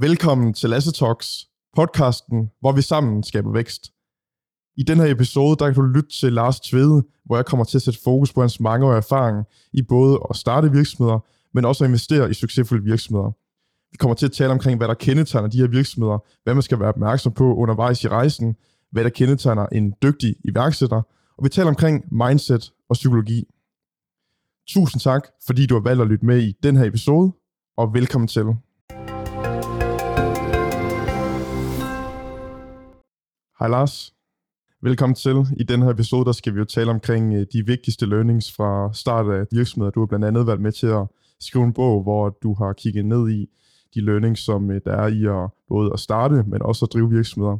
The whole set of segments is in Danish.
Velkommen til Lasse Talks, podcasten, hvor vi sammen skaber vækst. I den her episode, der kan du lytte til Lars Tvede, hvor jeg kommer til at sætte fokus på hans mangeårige erfaring i både at starte virksomheder, men også at investere i succesfulde virksomheder. Vi kommer til at tale omkring, hvad der kendetegner de her virksomheder, hvad man skal være opmærksom på undervejs i rejsen, hvad der kendetegner en dygtig iværksætter, og vi taler omkring mindset og psykologi. Tusind tak, fordi du har valgt at lytte med i den her episode, og velkommen til. Hej Lars. Velkommen til. I den her episode, der skal vi jo tale omkring øh, de vigtigste learnings fra start af virksomheder. Du har blandt andet været med til at skrive en bog, hvor du har kigget ned i de learnings, som øh, der er i at både at starte, men også at drive virksomheder.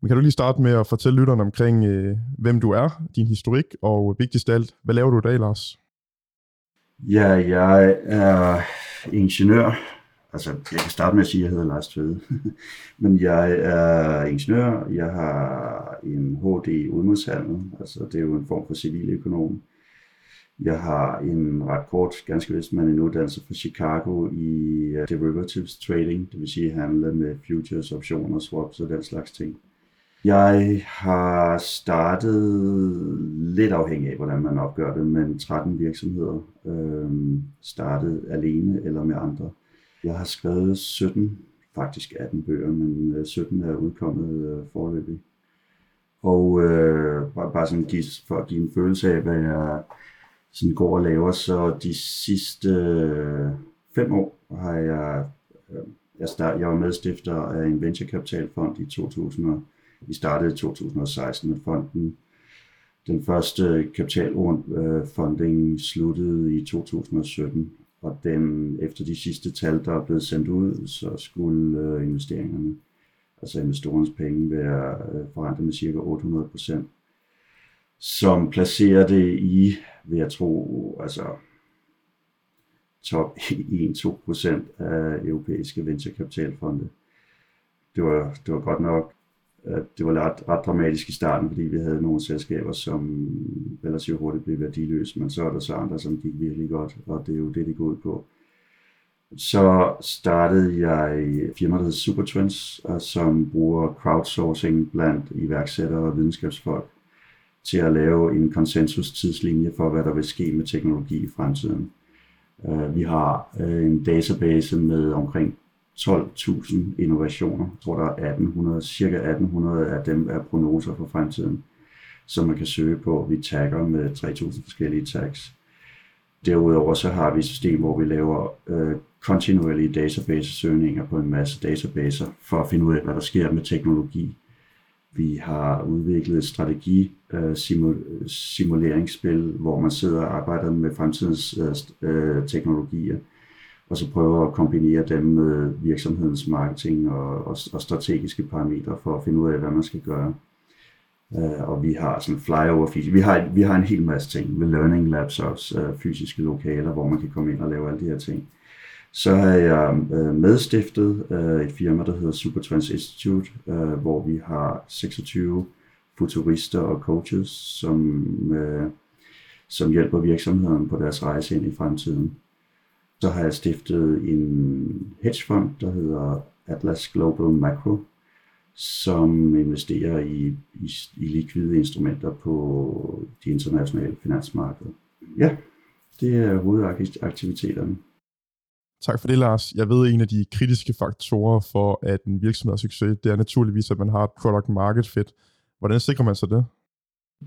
Men kan du lige starte med at fortælle lytterne omkring, øh, hvem du er, din historik, og vigtigst af alt, hvad laver du i dag, Lars? Ja, jeg er ingeniør. Altså, jeg kan starte med at sige, at jeg hedder Lars Tvede. Men jeg er ingeniør. Jeg har en HD i udenrigshandel. Altså, det er jo en form for civiløkonom. Jeg har en ret kort, ganske vist, men en uddannelse fra Chicago i øh, derivatives trading, det vil sige handle med futures, optioner, swaps og den slags ting. Jeg har startet lidt afhængig af, hvordan man opgør det, men 13 virksomheder. øh, startet alene eller med andre. Jeg har skrevet 17, faktisk 18 bøger, men øh, 17 er udkommet øh, forløbig. Og øh, bare, bare sådan give, for at give en følelse af, hvad jeg sådan går og laver, så de sidste øh, fem år har jeg, øh, jeg, start, jeg var medstifter af en venturekapitalfond i 2000 vi startede i 2016 med fonden. Den første kapitalfunding øh, sluttede i 2017, og den, efter de sidste tal, der er blevet sendt ud, så skulle øh, investeringerne, altså investorens penge, være øh, forrentet med cirka 800 procent, som placerer det i, vil jeg tro, altså top 1-2 procent af europæiske venturekapitalfonde. Det var, det var godt nok det var ret, ret dramatisk i starten, fordi vi havde nogle selskaber, som relativt hurtigt blev værdiløse, men så er der så andre, som gik virkelig godt, og det er jo det, det går ud på. Så startede jeg firmaet, firma, der hedder Supertrends, som bruger crowdsourcing blandt iværksættere og videnskabsfolk til at lave en konsensus-tidslinje for, hvad der vil ske med teknologi i fremtiden. Øh, vi har øh, en database med omkring 12.000 innovationer. Jeg tror, der er 1800, cirka 1800 af dem er prognoser for fremtiden, som man kan søge på. Vi tagger med 3.000 forskellige tags. Derudover så har vi et system, hvor vi laver øh, kontinuerlige database-søgninger på en masse databaser, for at finde ud af, hvad der sker med teknologi. Vi har udviklet et strategi øh, simuleringsspil, hvor man sidder og arbejder med fremtidens øh, øh teknologier og så prøver at kombinere dem med virksomhedens marketing og, og, og strategiske parametre for at finde ud af, hvad man skal gøre. Uh, og vi har sådan flyover vi har, vi har en hel masse ting med learning labs også, uh, fysiske lokaler, hvor man kan komme ind og lave alle de her ting. Så har jeg uh, medstiftet uh, et firma, der hedder Supertrans Institute, uh, hvor vi har 26 futurister og coaches, som, uh, som hjælper virksomheden på deres rejse ind i fremtiden. Så har jeg stiftet en hedgefond, der hedder Atlas Global Macro, som investerer i, i, i likvide instrumenter på de internationale finansmarkeder. Ja, det er hovedaktiviteterne. Tak for det, Lars. Jeg ved, at en af de kritiske faktorer for, at en virksomhed er succes, det er naturligvis, at man har et product market fit. Hvordan sikrer man sig det?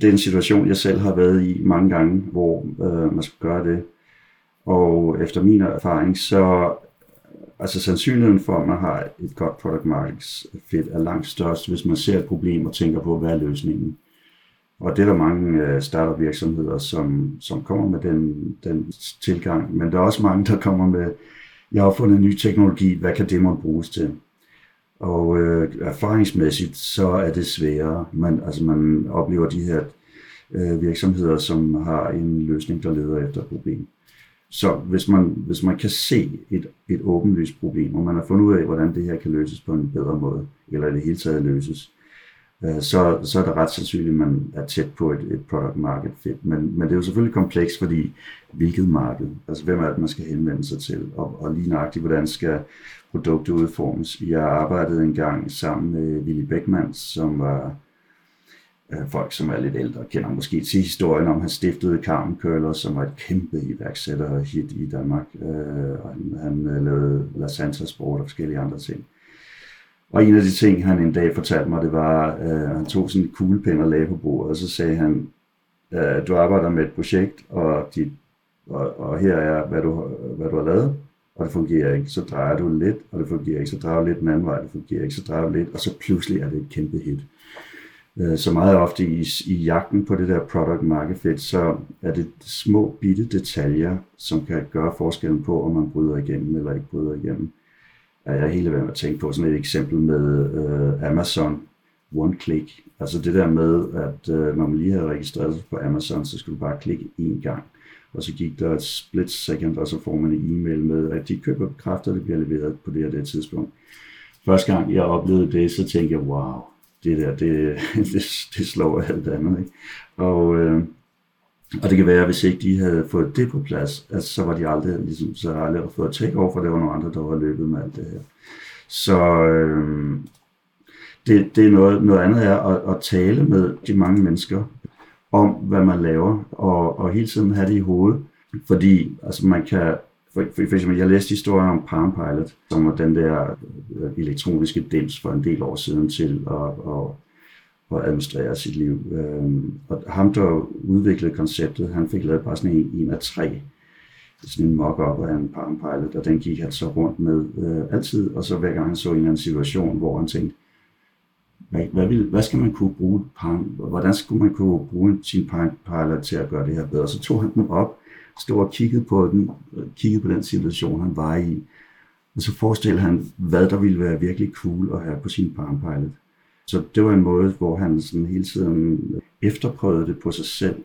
Det er en situation, jeg selv har været i mange gange, hvor øh, man skal gøre det og efter min erfaring, så altså sandsynligheden for, at man har et godt product market fit er langt størst, hvis man ser et problem og tænker på, hvad er løsningen. Og det er der mange øh, startup virksomheder, som, som kommer med den, den tilgang, men der er også mange, der kommer med, jeg har fundet en ny teknologi, hvad kan det man bruges til? Og øh, erfaringsmæssigt, så er det sværere. Man, altså man oplever de her øh, virksomheder, som har en løsning, der leder efter et problem. Så hvis man, hvis man kan se et, et åbenlyst problem, og man har fundet ud af, hvordan det her kan løses på en bedre måde, eller i det hele taget løses, øh, så, så er det ret sandsynligt, at man er tæt på et, et product market fit. Men, men det er jo selvfølgelig komplekst, fordi hvilket marked, altså hvem er det, man skal henvende sig til, og, og lige nøjagtigt, hvordan skal produktet udformes. Jeg arbejdede engang sammen med Willy Beckmann, som var øh, folk, som er lidt ældre, kender måske til historien om, han stiftede Carmen Køller, som var et kæmpe iværksætter hit i Danmark. Øh, og han, han øh, lavede La Santa Sport og forskellige andre ting. Og en af de ting, han en dag fortalte mig, det var, at øh, han tog sådan en kuglepen og lagde på bordet, og så sagde han, øh, du arbejder med et projekt, og, dit, og, og her er, hvad du, hvad du har lavet, og det fungerer ikke. Så drejer du lidt, og det fungerer ikke. Så drejer du lidt den anden vej, det fungerer ikke. Så drejer du lidt, og så pludselig er det et kæmpe hit. Øh, så meget ofte i, i jagten på det der product market fit, så er det små bitte detaljer, som kan gøre forskellen på, om man bryder igennem eller ikke bryder igennem. Jeg er hele ved at tænke på sådan et eksempel med øh, Amazon One Click. Altså det der med, at øh, når man lige havde registreret sig på Amazon, så skulle du bare klikke én gang. Og så gik der et split second, og så får man en e-mail med, at de køber kræfter, det bliver leveret på det her det tidspunkt. Første gang jeg oplevede det, så tænkte jeg, wow, det der, det, det, det slår alt andet. Ikke? Og, øh, og det kan være, at hvis ikke de havde fået det på plads, altså, så var de aldrig, ligesom, så havde aldrig fået take over, for det var nogle andre, der var løbet med alt det her. Så øh, det, det er noget, noget andet er at, at tale med de mange mennesker om, hvad man laver, og, og hele tiden have det i hovedet. Fordi altså man kan, for, for, for eksempel, jeg læste historien om Palm Pilot, som var den der øh, elektroniske dims for en del år siden til at, at, at administrere sit liv. Øhm, og ham, der udviklede konceptet, han fik lavet bare sådan en, en af tre sådan en mock-up af en Palm Pilot, og den gik han så rundt med øh, altid, og så hver gang han så en eller anden situation, hvor han tænkte, hvad, hvad, vil, hvad skal man kunne bruge, hvordan skulle man kunne bruge sin Palm Pilot til at gøre det her bedre? Så tog han den op, stod og kiggede på den, kiggede på den situation, han var i, og så forestillede han, hvad der ville være virkelig cool at have på sin Palm Pilot. Så det var en måde, hvor han sådan hele tiden efterprøvede det på sig selv.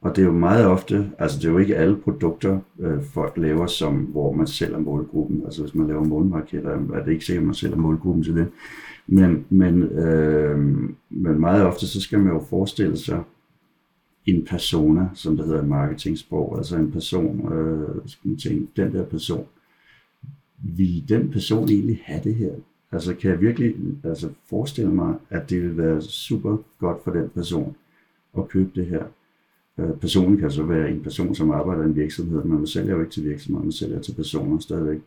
Og det er jo meget ofte, altså det er jo ikke alle produkter, øh, folk laver, som, hvor man selv er målgruppen. Altså hvis man laver målmarkeder, er det ikke sikkert, at man selv er målgruppen til det. Men, men, øh, men meget ofte, så skal man jo forestille sig, en persona, som det hedder i marketingsprog, altså en person, øh, skal man tænke, den der person, vil den person egentlig have det her? Altså kan jeg virkelig altså, forestille mig, at det vil være super godt for den person at købe det her? Øh, personen kan så være en person, som arbejder i en virksomhed, men man sælger jo ikke til virksomheder, man sælger til personer stadigvæk.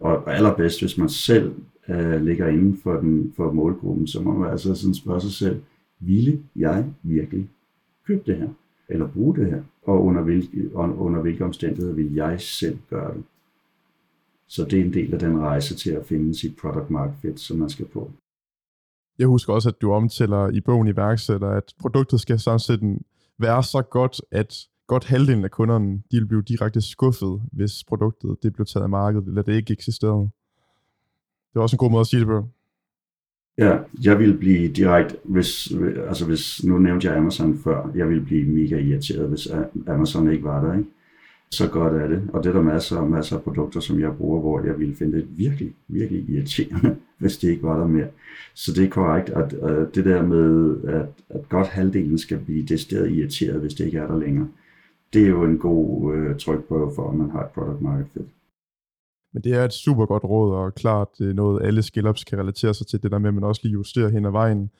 Og allerbedst, hvis man selv øh, ligger inden for, den, for målgruppen, så må man altså sådan spørge sig selv, ville jeg virkelig købe det her, eller bruge det her, og under hvilke, under hvilke omstændigheder vil jeg selv gøre det. Så det er en del af den rejse til at finde sit product market fit, som man skal på. Jeg husker også, at du omtaler i bogen iværksætter, at produktet skal sådan være så godt, at godt halvdelen af kunderne de vil blive direkte skuffet, hvis produktet det blev taget af markedet, eller det ikke eksisterede. Det er også en god måde at sige det på. Ja, jeg vil blive direkte, hvis, altså hvis, nu nævnte jeg Amazon før, jeg vil blive mega irriteret, hvis Amazon ikke var der, ikke? Så godt er det. Og det er der masser og masser af produkter, som jeg bruger, hvor jeg ville finde det virkelig, virkelig irriterende, hvis det ikke var der mere. Så det er korrekt, at, at det der med, at, at godt halvdelen skal blive decideret irriteret, hvis det ikke er der længere, det er jo en god øh, trykprøve for, at man har et product market fit. Men det er et super godt råd, og klart det er noget, alle scale-ups kan relatere sig til, det der med, at man også lige justerer hen ad vejen,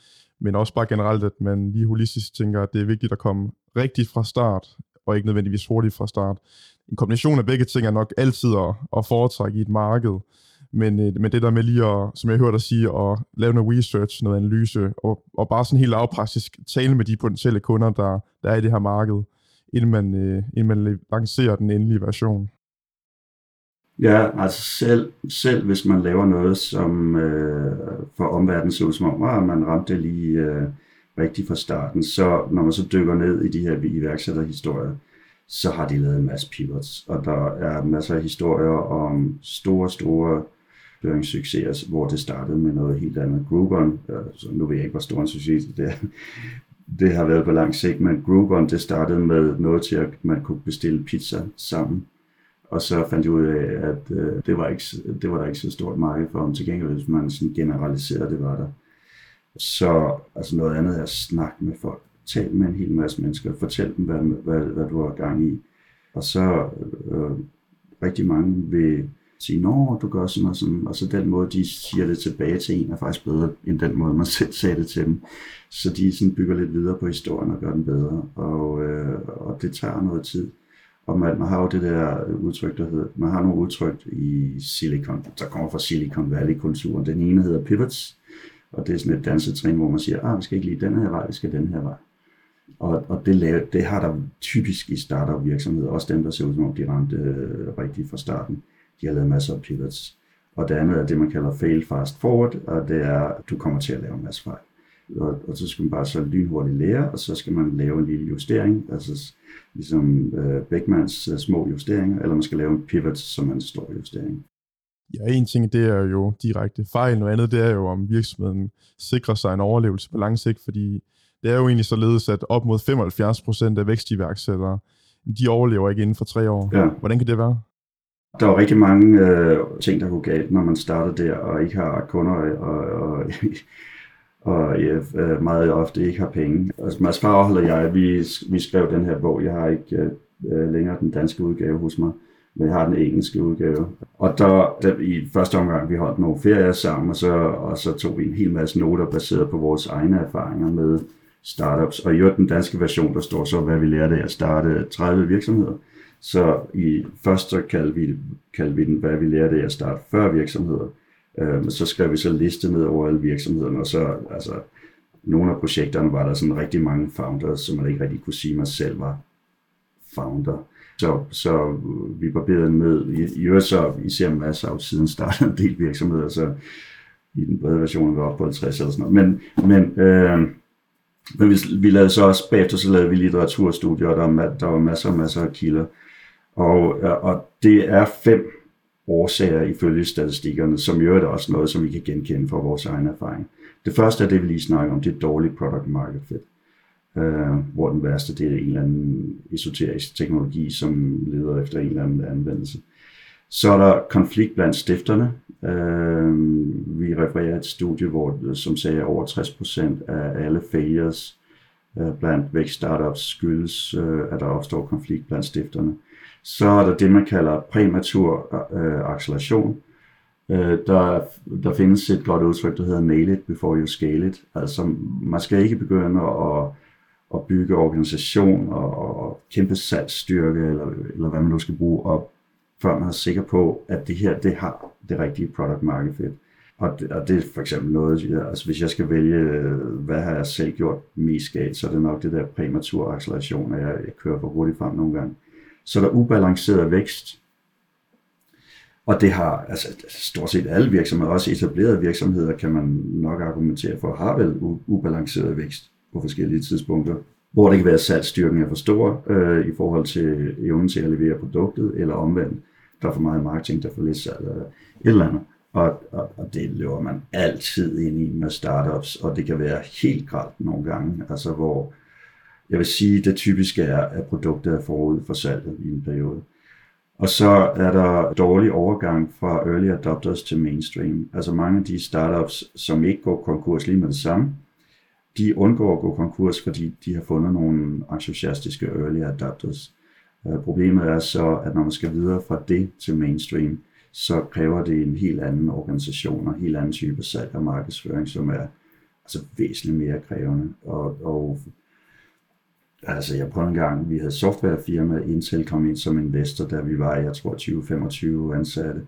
men også bare generelt, at man lige holistisk tænker, at det er vigtigt at komme rigtigt fra start, og ikke nødvendigvis hurtigt fra start. En kombination af begge ting er nok altid at, at foretrække i et marked, men, øh, men det der med lige at, som jeg hørte dig sige, at lave noget research, noget analyse, og, og bare sådan helt lavpraktisk tale med de potentielle kunder, der, der er i det her marked, inden man, øh, inden man lancerer den endelige version. Ja, altså selv, selv hvis man laver noget, som øh, for omverdenen ser ud som om, at man ramte det lige øh, rigtigt fra starten, så når man så dykker ned i de her iværksætterhistorier, så har de lavet en masse pivots, og der er masser af historier om store, store succeser, hvor det startede med noget helt andet. Groupon, altså nu ved jeg ikke, hvor stor en succes det er, det har været på lang sigt, men Groupon, det startede med noget til, at man kunne bestille pizza sammen og så fandt jeg ud af, at øh, det, var ikke, det var der ikke så stort marked for, om til gengæld, hvis man sådan generaliserede, det var der. Så altså noget andet er at snakke med folk. Tal med en hel masse mennesker. Fortæl dem, hvad, hvad, hvad du har gang i. Og så øh, rigtig mange vil sige, nå, du gør sådan og sådan, og så den måde, de siger det tilbage til en, er faktisk bedre, end den måde, man selv sagde det til dem. Så de sådan bygger lidt videre på historien og gør den bedre, og, øh, og det tager noget tid. Og man, man har jo det der udtryk, der hedder, man har nogle udtryk i Silicon, der kommer fra Silicon Valley-kulturen. Den ene hedder pivots, og det er sådan et dansetrin, hvor man siger, ah, vi skal ikke lige den her vej, vi skal den her vej. Og, og det, lave, det har der typisk i startup virksomheder, også dem, der ser ud som om de ramte øh, rigtigt fra starten. De har lavet masser af pivots. Og det andet er det, man kalder fail fast forward, og det er, at du kommer til at lave en masse fejl. Og, og så skal man bare så lynhurtigt lære, og så skal man lave en lille justering, altså ligesom øh, Beckmans øh, små justeringer, eller man skal lave en pivot, som er en stor justering. Ja, en ting det er jo direkte fejl, noget andet det er jo, om virksomheden sikrer sig en overlevelse på lang sigt, fordi det er jo egentlig således, at op mod 75% af vækstiværksættere, de overlever ikke inden for tre år. Ja. Hvordan kan det være? Der er rigtig mange øh, ting, der går galt, når man starter der og ikke har kunder og, og, og jeg øh, meget ofte ikke har penge. Altså, Mads Farhold og jeg, vi, vi skrev den her bog. Jeg har ikke øh, øh, længere den danske udgave hos mig, men jeg har den engelske udgave. Og der, der i første omgang, vi holdt nogle ferier sammen, og så, og så tog vi en hel masse noter baseret på vores egne erfaringer med startups. Og i den danske version, der står så, hvad vi lærte af at starte 30 virksomheder. Så i først så kaldte vi, kaldte vi den, hvad vi lærte af at starte 40 virksomheder. Øh, så skrev vi så liste ned over alle virksomhederne, og så altså, nogle af projekterne var der sådan rigtig mange founders, som man ikke rigtig kunne sige, at man selv var founder. Så, så vi barberede med, i, i øvrigt så især masser af siden startede en del virksomheder, så i den brede version var oppe på 50 eller sådan noget. Men, men øh, men vi, vi lavede så også, bagefter så lavede vi litteraturstudier, og der der var masser og masser af kilder. Og, og det er fem årsager ifølge statistikkerne, som i øvrigt også noget, som vi kan genkende fra vores egen erfaring. Det første er det, vi lige snakker om, det er dårligt product market fit. Uh, hvor den værste, det er en eller anden esoterisk teknologi, som leder efter en eller anden anvendelse. Så er der konflikt blandt stifterne. Uh, vi refererer et studie, hvor, som sagde, at over 60% af alle failures uh, blandt vækst-startups skyldes, uh, at der opstår konflikt blandt stifterne. Så er der det, man kalder præmatur øh, acceleration. Øh, der, der findes et godt udtryk, der hedder nail it before you scale it. Altså, man skal ikke begynde at, at bygge organisation og, og kæmpe salgsstyrke, eller, eller hvad man nu skal bruge op før man er sikker på, at det her, det har det rigtige product market fit. Og det, og det er for eksempel noget, altså hvis jeg skal vælge, hvad har jeg selv gjort mest galt, så er det nok det der præmatur acceleration, at jeg, jeg kører for hurtigt frem nogle gange. Så der ubalanceret vækst, og det har altså stort set alle virksomheder, også etablerede virksomheder, kan man nok argumentere for, har vel ubalanceret vækst på forskellige tidspunkter hvor det kan være, at salgsstyrken er for stor øh, i forhold til evnen til at levere produktet, eller omvendt der er for meget marketing, der er for lidt salg eller et eller andet. Og, og, og det løber man altid ind i med startups, og det kan være helt gralt nogle gange, altså hvor jeg vil sige, det typiske er, at produktet er forud for salget i en periode. Og så er der dårlig overgang fra early adopters til mainstream. Altså mange af de startups, som ikke går konkurs lige med det samme, de undgår at gå konkurs, fordi de har fundet nogle entusiastiske early adopters. Øh, problemet er så, at når man skal videre fra det til mainstream, så kræver det en helt anden organisation og en helt anden type salg og markedsføring, som er altså væsentligt mere krævende. Og, og altså jeg prøvede en gang, vi havde softwarefirma, Intel kom ind som investor, da vi var, jeg tror 20-25 ansatte.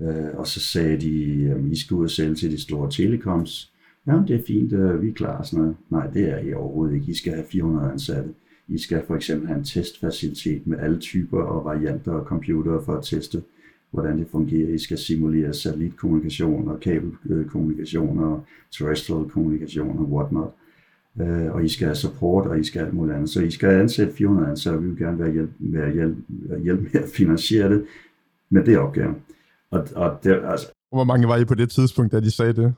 Øh, og så sagde de, at I skal ud og sælge til de store telekoms. Ja, det er fint, øh, vi er klar sådan noget. Nej, det er I overhovedet ikke. I skal have 400 ansatte. I skal for eksempel have en testfacilitet med alle typer og varianter og computere for at teste, hvordan det fungerer. I skal simulere satellitkommunikation og kabelkommunikation og terrestrial kommunikation og whatnot. Uh, og I skal have support, og I skal alt muligt andet. Så I skal ansætte 400 ansatte, og vi vil gerne være hjælp, være hjælp, hjælp med at finansiere det med det opgave. Og, og det, altså, Hvor mange var I på det tidspunkt, da de sagde det?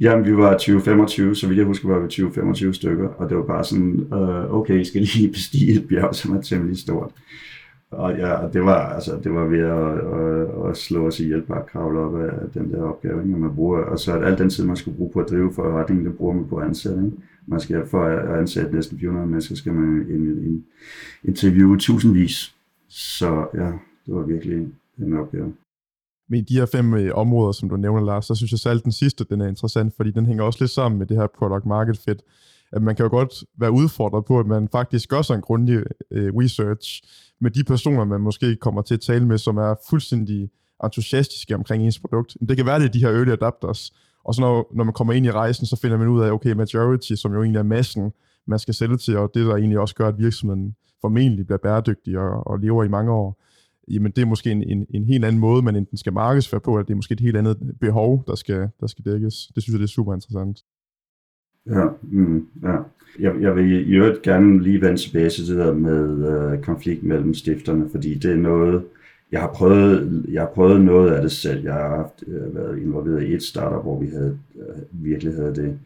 Jamen, vi var 20-25, så vidt jeg husker, var vi 20-25 stykker, og det var bare sådan, uh, okay, I skal lige bestige et bjerg, som er temmelig stort. Og ja, det var, altså, det var ved at, at, at slå os ihjel bare at kravle op af den der opgave, ikke? man bruger, og så at al den tid, man skal bruge på at drive forretningen, det bruger man på ansætte. Ikke? Man skal, for at ansætte næsten 400 mennesker, skal man in, in, interviewe tusindvis. Så ja, det var virkelig en opgave. Men i de her fem øh, områder, som du nævner, Lars, så synes jeg selv, den sidste den er interessant, fordi den hænger også lidt sammen med det her product market fit. At man kan jo godt være udfordret på, at man faktisk gør sig en grundig øh, research med de personer, man måske kommer til at tale med, som er fuldstændig entusiastiske omkring ens produkt. Det kan være, det er de her early adapters, og så når, når man kommer ind i rejsen, så finder man ud af, okay, majority, som jo egentlig er massen, man skal sælge til, og det der egentlig også gør, at virksomheden formentlig bliver bæredygtig og, og lever i mange år, jamen det er måske en, en, en helt anden måde, man enten skal markedsføre på, eller det er måske et helt andet behov, der skal, der skal dækkes. Det synes jeg, det er super interessant. Ja, mm, ja. Jeg, jeg vil i øvrigt gerne lige vende tilbage til det der med øh, konflikt mellem stifterne, fordi det er noget, jeg har prøvet, jeg har prøvet noget af det selv. Jeg har haft, øh, været involveret i et startup, hvor vi havde, øh, virkelig havde det.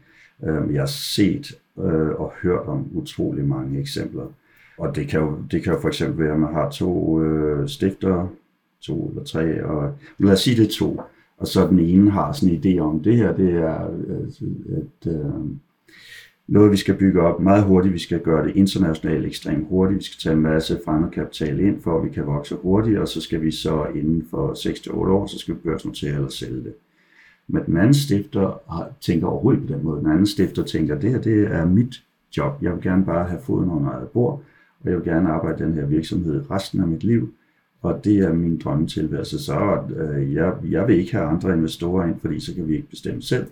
Øh, jeg har set øh, og hørt om utrolig mange eksempler. Og det kan jo, det kan jo for eksempel være, at man har to øh, stifter, to eller tre, og lad os sige det er to, og så den ene har sådan en idé om, det her det er øh, et, øh, noget, vi skal bygge op meget hurtigt. Vi skal gøre det internationalt ekstremt hurtigt. Vi skal tage en masse fremmed kapital ind, for at vi kan vokse hurtigt, og så skal vi så inden for 6-8 år, så skal vi børsnotere eller sælge det. Men den anden stifter tænker overhovedet på den måde. Den anden stifter tænker, det her det er mit job. Jeg vil gerne bare have foden under eget bord, og jeg vil gerne arbejde i den her virksomhed resten af mit liv. Og det er min drømmetilværelse. Så øh, jeg, jeg vil ikke have andre investorer ind, fordi så kan vi ikke bestemme selv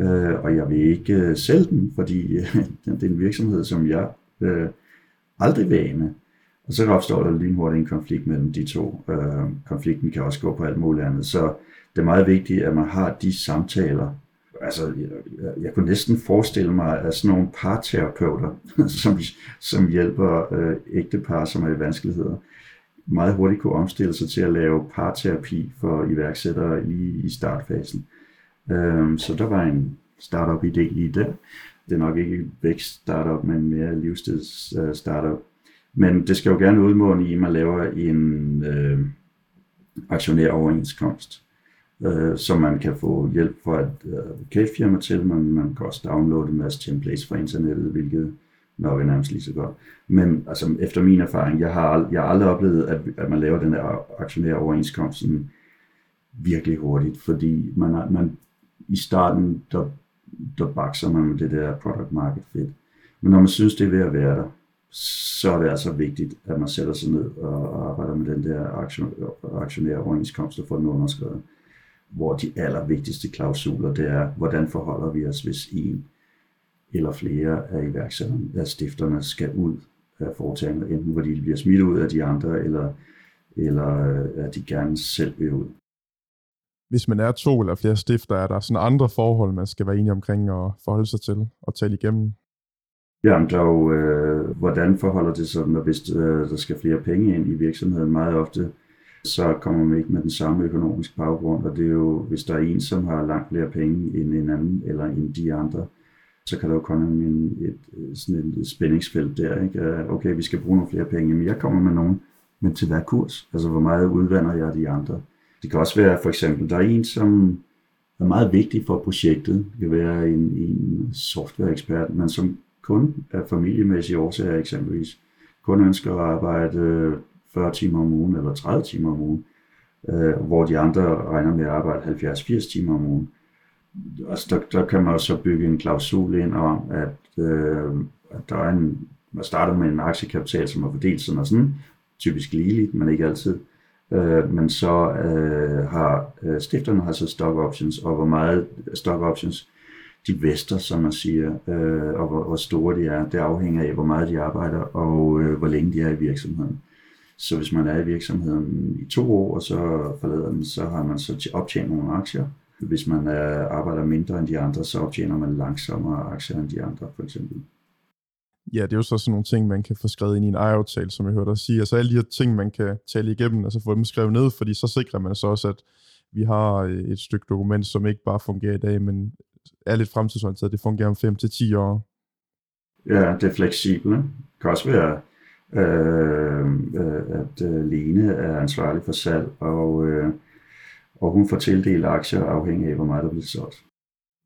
øh, og jeg vil ikke øh, sælge den, fordi øh, det er en virksomhed, som jeg øh, aldrig vil ane. Og så opstår der lynhurtigt en konflikt mellem de to. Øh, konflikten kan også gå på alt muligt andet. Så det er meget vigtigt, at man har de samtaler. Altså, jeg, jeg, kunne næsten forestille mig, at sådan nogle parterapeuter, som, som hjælper øh, ægtepar, som er i vanskeligheder, meget hurtigt kunne omstille sig til at lave parterapi for iværksættere lige i startfasen. Øh, så der var en startup-idé lige der. Det er nok ikke vækst-startup, men mere livsstils-startup. Men det skal jo gerne udmåne i, at man laver en øh, aktionæroverenskomst, øh, som man kan få hjælp fra et øh, advokatfirma til, men man kan også downloade en masse templates fra internettet, hvilket nok er nærmest lige så godt. Men altså, efter min erfaring, jeg har, jeg har aldrig oplevet, at, at man laver den her aktionæroverenskomst virkelig hurtigt, fordi man, man i starten, der, der bakser man med det der product market fit. Men når man synes, det er ved at være der, så er det altså vigtigt, at man sætter sig ned og arbejder med den der aktionære overenskomst og får den underskrevet. Hvor de allervigtigste klausuler, det er, hvordan forholder vi os, hvis en eller flere af iværksætterne, af stifterne, skal ud af foretagendet, enten fordi de bliver smidt ud af de andre, eller, eller øh, at de gerne selv vil ud hvis man er to eller flere stifter, er der sådan andre forhold, man skal være enige omkring og forholde sig til og tale igennem? Jamen, der er jo, øh, hvordan forholder det sig, når hvis øh, der skal flere penge ind i virksomheden meget ofte, så kommer man ikke med den samme økonomiske baggrund, og det er jo, hvis der er en, som har langt flere penge end en anden, eller end de andre, så kan der jo komme en, et, sådan et spændingsfelt der, ikke? Øh, okay, vi skal bruge nogle flere penge, men jeg kommer med nogen, men til hver kurs? Altså, hvor meget udvander jeg de andre? Det kan også være for eksempel, der er en, som er meget vigtig for projektet. Det kan være en, en softwareekspert, men som kun af familiemæssige årsager eksempelvis, kun ønsker at arbejde 40 timer om ugen eller 30 timer om ugen, øh, hvor de andre regner med at arbejde 70-80 timer om ugen. Altså der, der kan man også bygge en klausul ind om, at, øh, at der er en, man starter med en aktiekapital, som er fordelt sådan og sådan, typisk ligeligt, men ikke altid. Øh, men så øh, har øh, stifterne har så stock options, og hvor meget stock options de vester, som man siger, øh, og hvor, hvor store de er, det afhænger af, hvor meget de arbejder, og øh, hvor længe de er i virksomheden. Så hvis man er i virksomheden i to år, og så forlader den, så har man så optjent nogle aktier. Hvis man er, arbejder mindre end de andre, så optjener man langsommere aktier end de andre, for eksempel ja, det er jo så sådan nogle ting, man kan få skrevet ind i en ejeraftale, som jeg hørte dig sige. Altså alle de her ting, man kan tale igennem, altså få dem skrevet ned, fordi så sikrer man så også, at vi har øh, et stykke dokument, som ikke bare fungerer i dag, men er lidt fremtidsorienteret. Det fungerer om 5 til 10 år. Ja, det er fleksibelt. Det kan også være, øh, øh at øh, Lene er ansvarlig for salg, og, øh, og hun får tildelt aktier afhængig af, hvor meget der bliver solgt.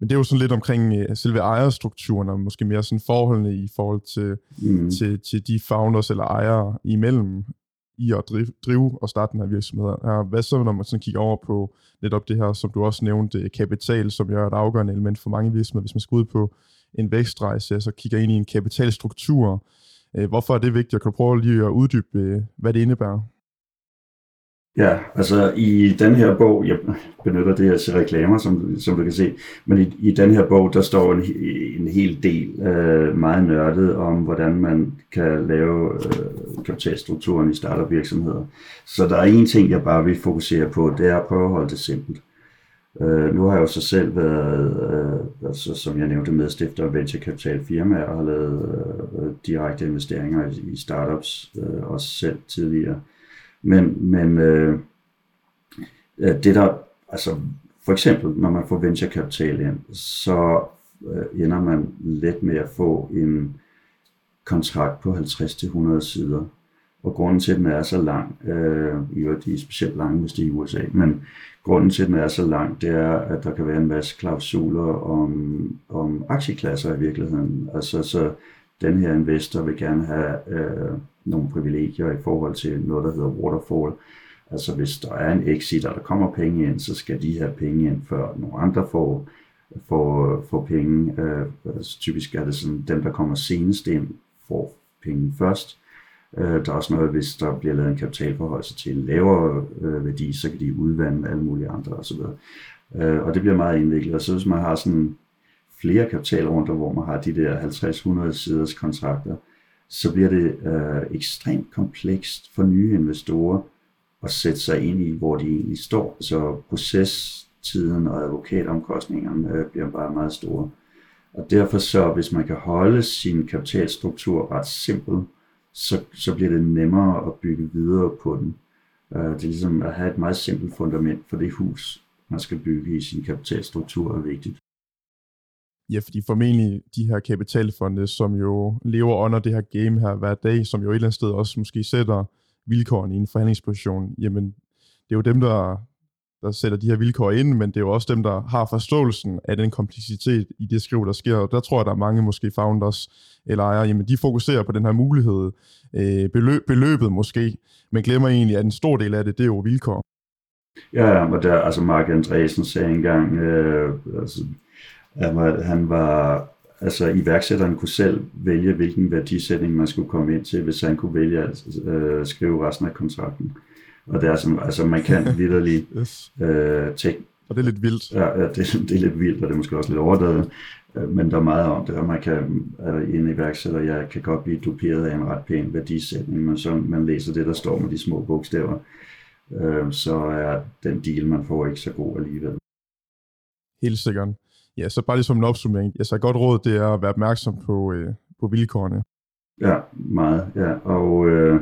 Men det er jo sådan lidt omkring uh, selve ejerstrukturen, og måske mere sådan forholdene i forhold til, mm. til, til de founders eller ejere imellem i at drive, drive og starte den her virksomhed. Ja, hvad så, når man sådan kigger over på netop det her, som du også nævnte, kapital, som jo er et afgørende element for mange virksomheder, hvis man skal ud på en vækstrejse, så kigger ind i en kapitalstruktur. Øh, hvorfor er det vigtigt? Kan du prøve lige at uddybe, øh, hvad det indebærer? Ja, altså i den her bog, jeg benytter det her til reklamer, som, som du kan se, men i, i den her bog, der står en, en hel del øh, meget nørdet om, hvordan man kan lave øh, kapitalstrukturen i startup virksomheder. Så der er en ting, jeg bare vil fokusere på, det er at prøve at holde det simpelt. Øh, nu har jeg jo så selv været, øh, altså, som jeg nævnte, medstifter af venture capital firma og har lavet øh, direkte investeringer i, i startups, øh, også selv tidligere. Men, men øh, det der, altså for eksempel, når man får venturekapital ind, så øh, ender man let med at få en kontrakt på 50-100 sider. Og grunden til, at den er så lang, øh, i de er specielt lange, hvis det er i USA, men grunden til, at den er så lang, det er, at der kan være en masse klausuler om, om aktieklasser i virkeligheden. Altså, så den her investor vil gerne have øh, nogle privilegier i forhold til noget, der hedder waterfall. Altså hvis der er en exit, og der kommer penge ind, så skal de have penge ind, før nogle andre får, får, får penge. Øh, altså, typisk er det sådan, dem, der kommer senest ind, får penge først. Øh, der er også noget, hvis der bliver lavet en kapitalforhøjelse til en lavere øh, værdi, så kan de udvande alle mulige andre osv. Øh, og det bliver meget indviklet. Og så hvis man har sådan flere kapitalrunder, hvor man har de der 50-100 siders kontrakter, så bliver det øh, ekstremt komplekst for nye investorer at sætte sig ind i, hvor de egentlig står. Så procestiden og advokatomkostningerne øh, bliver bare meget store. Og derfor så, hvis man kan holde sin kapitalstruktur ret simpel, så, så bliver det nemmere at bygge videre på den. Øh, det er ligesom at have et meget simpelt fundament for det hus, man skal bygge i sin kapitalstruktur er vigtigt. Ja, fordi formentlig de her kapitalfonde, som jo lever under det her game her hver dag, som jo et eller andet sted også måske sætter vilkårene i en forhandlingsposition, jamen det er jo dem, der, der sætter de her vilkår ind, men det er jo også dem, der har forståelsen af den kompleksitet i det skriv, der sker. Og der tror jeg, der er mange måske founders eller ejere, jamen de fokuserer på den her mulighed, øh, beløb, beløbet måske, men glemmer egentlig, at en stor del af det, det er jo vilkår. Ja, og der, altså Mark Andresen sagde engang, øh, altså, han var, han var altså iværksætteren kunne selv vælge, hvilken værdisætning man skulle komme ind til, hvis han kunne vælge at øh, skrive resten af kontrakten. Og det er sådan, altså man kan vidderligt yes. øh, tænke, og det er lidt vildt. Ja, ja det, det er lidt vildt, og det er måske også lidt overdrevet, øh, men der er meget om det, og man kan, altså, en iværksætter, jeg kan godt blive duperet af en ret pæn værdisætning, men så man læser det, der står med de små bogstaver, øh, så er den deal, man får, ikke så god alligevel. Helt sikkert. Ja, så bare lige som en opsummering. Altså et godt råd, det er at være opmærksom på, øh, på vilkårene. Ja, meget. Ja. Og øh,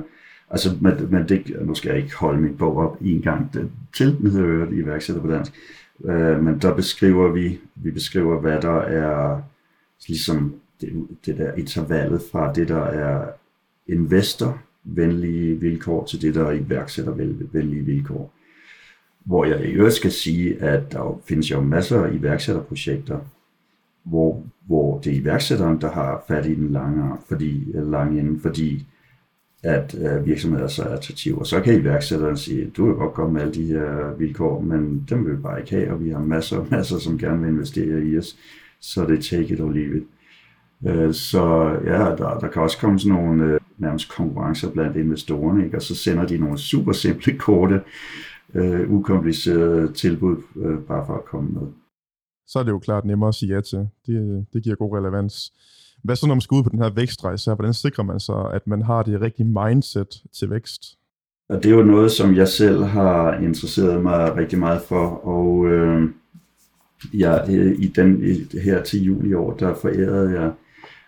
altså, men, men det, nu skal jeg ikke holde min bog op en gang til, den hedder øvrigt iværksætter på dansk. Øh, men der beskriver vi, vi beskriver, hvad der er ligesom det, det der intervallet fra det, der er investorvenlige vilkår til det, der er iværksættervenlige vilkår. Hvor jeg i øvrigt skal sige, at der findes jo masser af iværksætterprojekter, hvor, hvor det er iværksætteren, der har fat i den lange, fordi, lange ende, fordi at øh, virksomheder er så attraktive. Og så kan iværksætteren sige, du kan godt komme med alle de her vilkår, men dem vil vi bare ikke have, og vi har masser og masser, som gerne vil investere i os. Så det er take it or leave it. Øh, så ja, der, der kan også komme sådan nogle øh, nærmest konkurrencer blandt investorerne, ikke? og så sender de nogle super simple korte, øh, ukomplicerede tilbud, øh, bare for at komme med. Så er det jo klart nemmere at sige ja til. Det, det giver god relevans. Hvad så, når man skal ud på den her vækstrejse her? Hvordan sikrer man sig, at man har det rigtige mindset til vækst? Og det er jo noget, som jeg selv har interesseret mig rigtig meget for, og øh, jeg, i den i, her til juli i år, der forærede jeg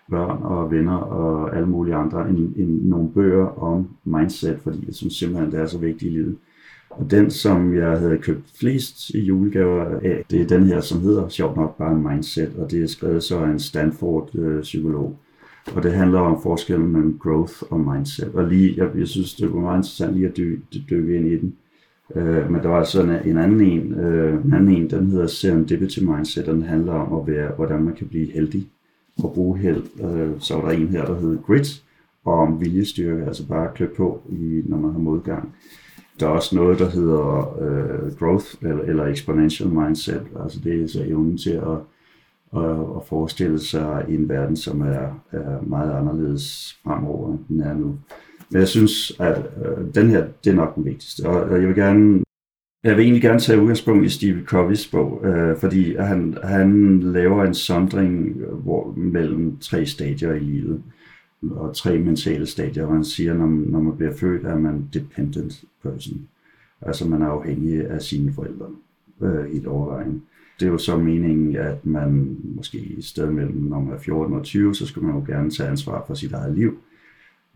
børn og venner og alle mulige andre en, en, nogle bøger om mindset, fordi jeg synes simpelthen, det er så vigtigt i livet. Og den, som jeg havde købt flest i julegaver af, det er den her, som hedder sjovt nok bare mindset, og det er skrevet så af en Stanford-psykolog. Og det handler om forskellen mellem growth og mindset. Og lige, jeg, jeg synes, det var meget interessant lige at dy, dykke ind i den. Uh, men der var sådan en, en anden en, uh, en anden en, den hedder Serendipity Mindset, og den handler om at være, hvordan man kan blive heldig og bruge held. Uh, så var der en her, der hedder Grit, og om viljestyrke, altså bare klø på, i, når man har modgang. Der er også noget, der hedder øh, growth eller, eller exponential mindset, altså det er så evnen til at, at, at forestille sig en verden, som er, er meget anderledes fremover, end den er nu. Men jeg synes, at øh, den her, det er nok den vigtigste. Og jeg vil gerne jeg vil egentlig gerne tage udgangspunkt i Steve Coveys bog, øh, fordi han, han laver en sondring hvor, mellem tre stadier i livet, og tre mentale stadier, hvor han siger, når, når man bliver født, er man dependent person. Altså man er afhængig af sine forældre øh, i et overvejende. Det er jo så meningen, at man måske i stedet mellem, når man er 14 og 20, så skal man jo gerne tage ansvar for sit eget liv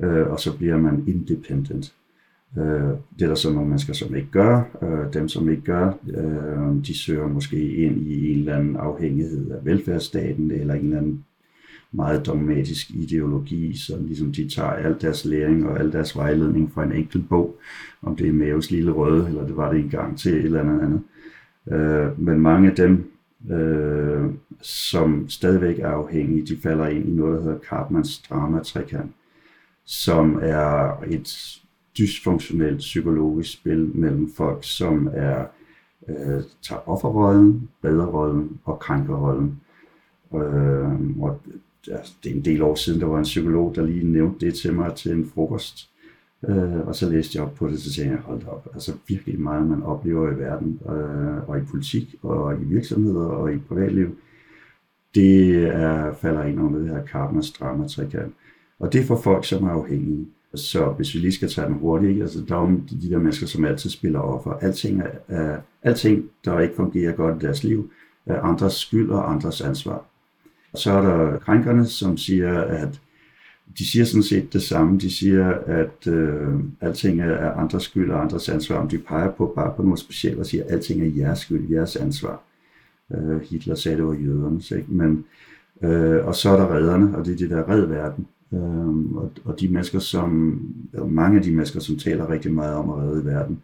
øh, og så bliver man independent. Øh, det er der så nogle mennesker, som ikke gør. Øh, dem, som ikke gør, øh, de søger måske ind i en eller anden afhængighed af velfærdsstaten, eller en eller anden meget dogmatisk ideologi, så ligesom de tager al deres læring og al deres vejledning fra en enkelt bog, om det er Maves Lille Røde, eller det var det engang til et eller andet andet. Øh, men mange af dem, øh, som stadigvæk er afhængige, de falder ind i noget, der hedder Karpmans drama-trekant som er et dysfunktionelt psykologisk spil mellem folk, som er øh, tager offerrollen, bedrerollen og krænkerrollen. Øh, og altså, det er en del år siden, der var en psykolog, der lige nævnte det til mig til en frokost. Øh, og så læste jeg op på det, så tænkte jeg, hold op, altså virkelig meget, man oplever i verden, øh, og i politik, og i virksomheder, og i privatliv, det er, falder ind under det her karmas drama trekant. Og det er for folk, som er afhængige. Så hvis vi lige skal tage den hurtigt, altså der er jo de der mennesker, som altid spiller offer. Alting, er, er, alting, der ikke fungerer godt i deres liv, er andres skyld og andres ansvar. Så er der krænkerne, som siger, at de siger sådan set det samme. De siger, at øh, alting er andres skyld og andres ansvar. Om de peger på bare på noget specielt og siger, at alting er jeres skyld, jeres ansvar. Øh, Hitler sagde, det var jøderne. Ikke? Men, øh, og så er der redderne, og det er det der red verden. Øh, og, og de mennesker, som, mange af de mennesker, som taler rigtig meget om at redde verden,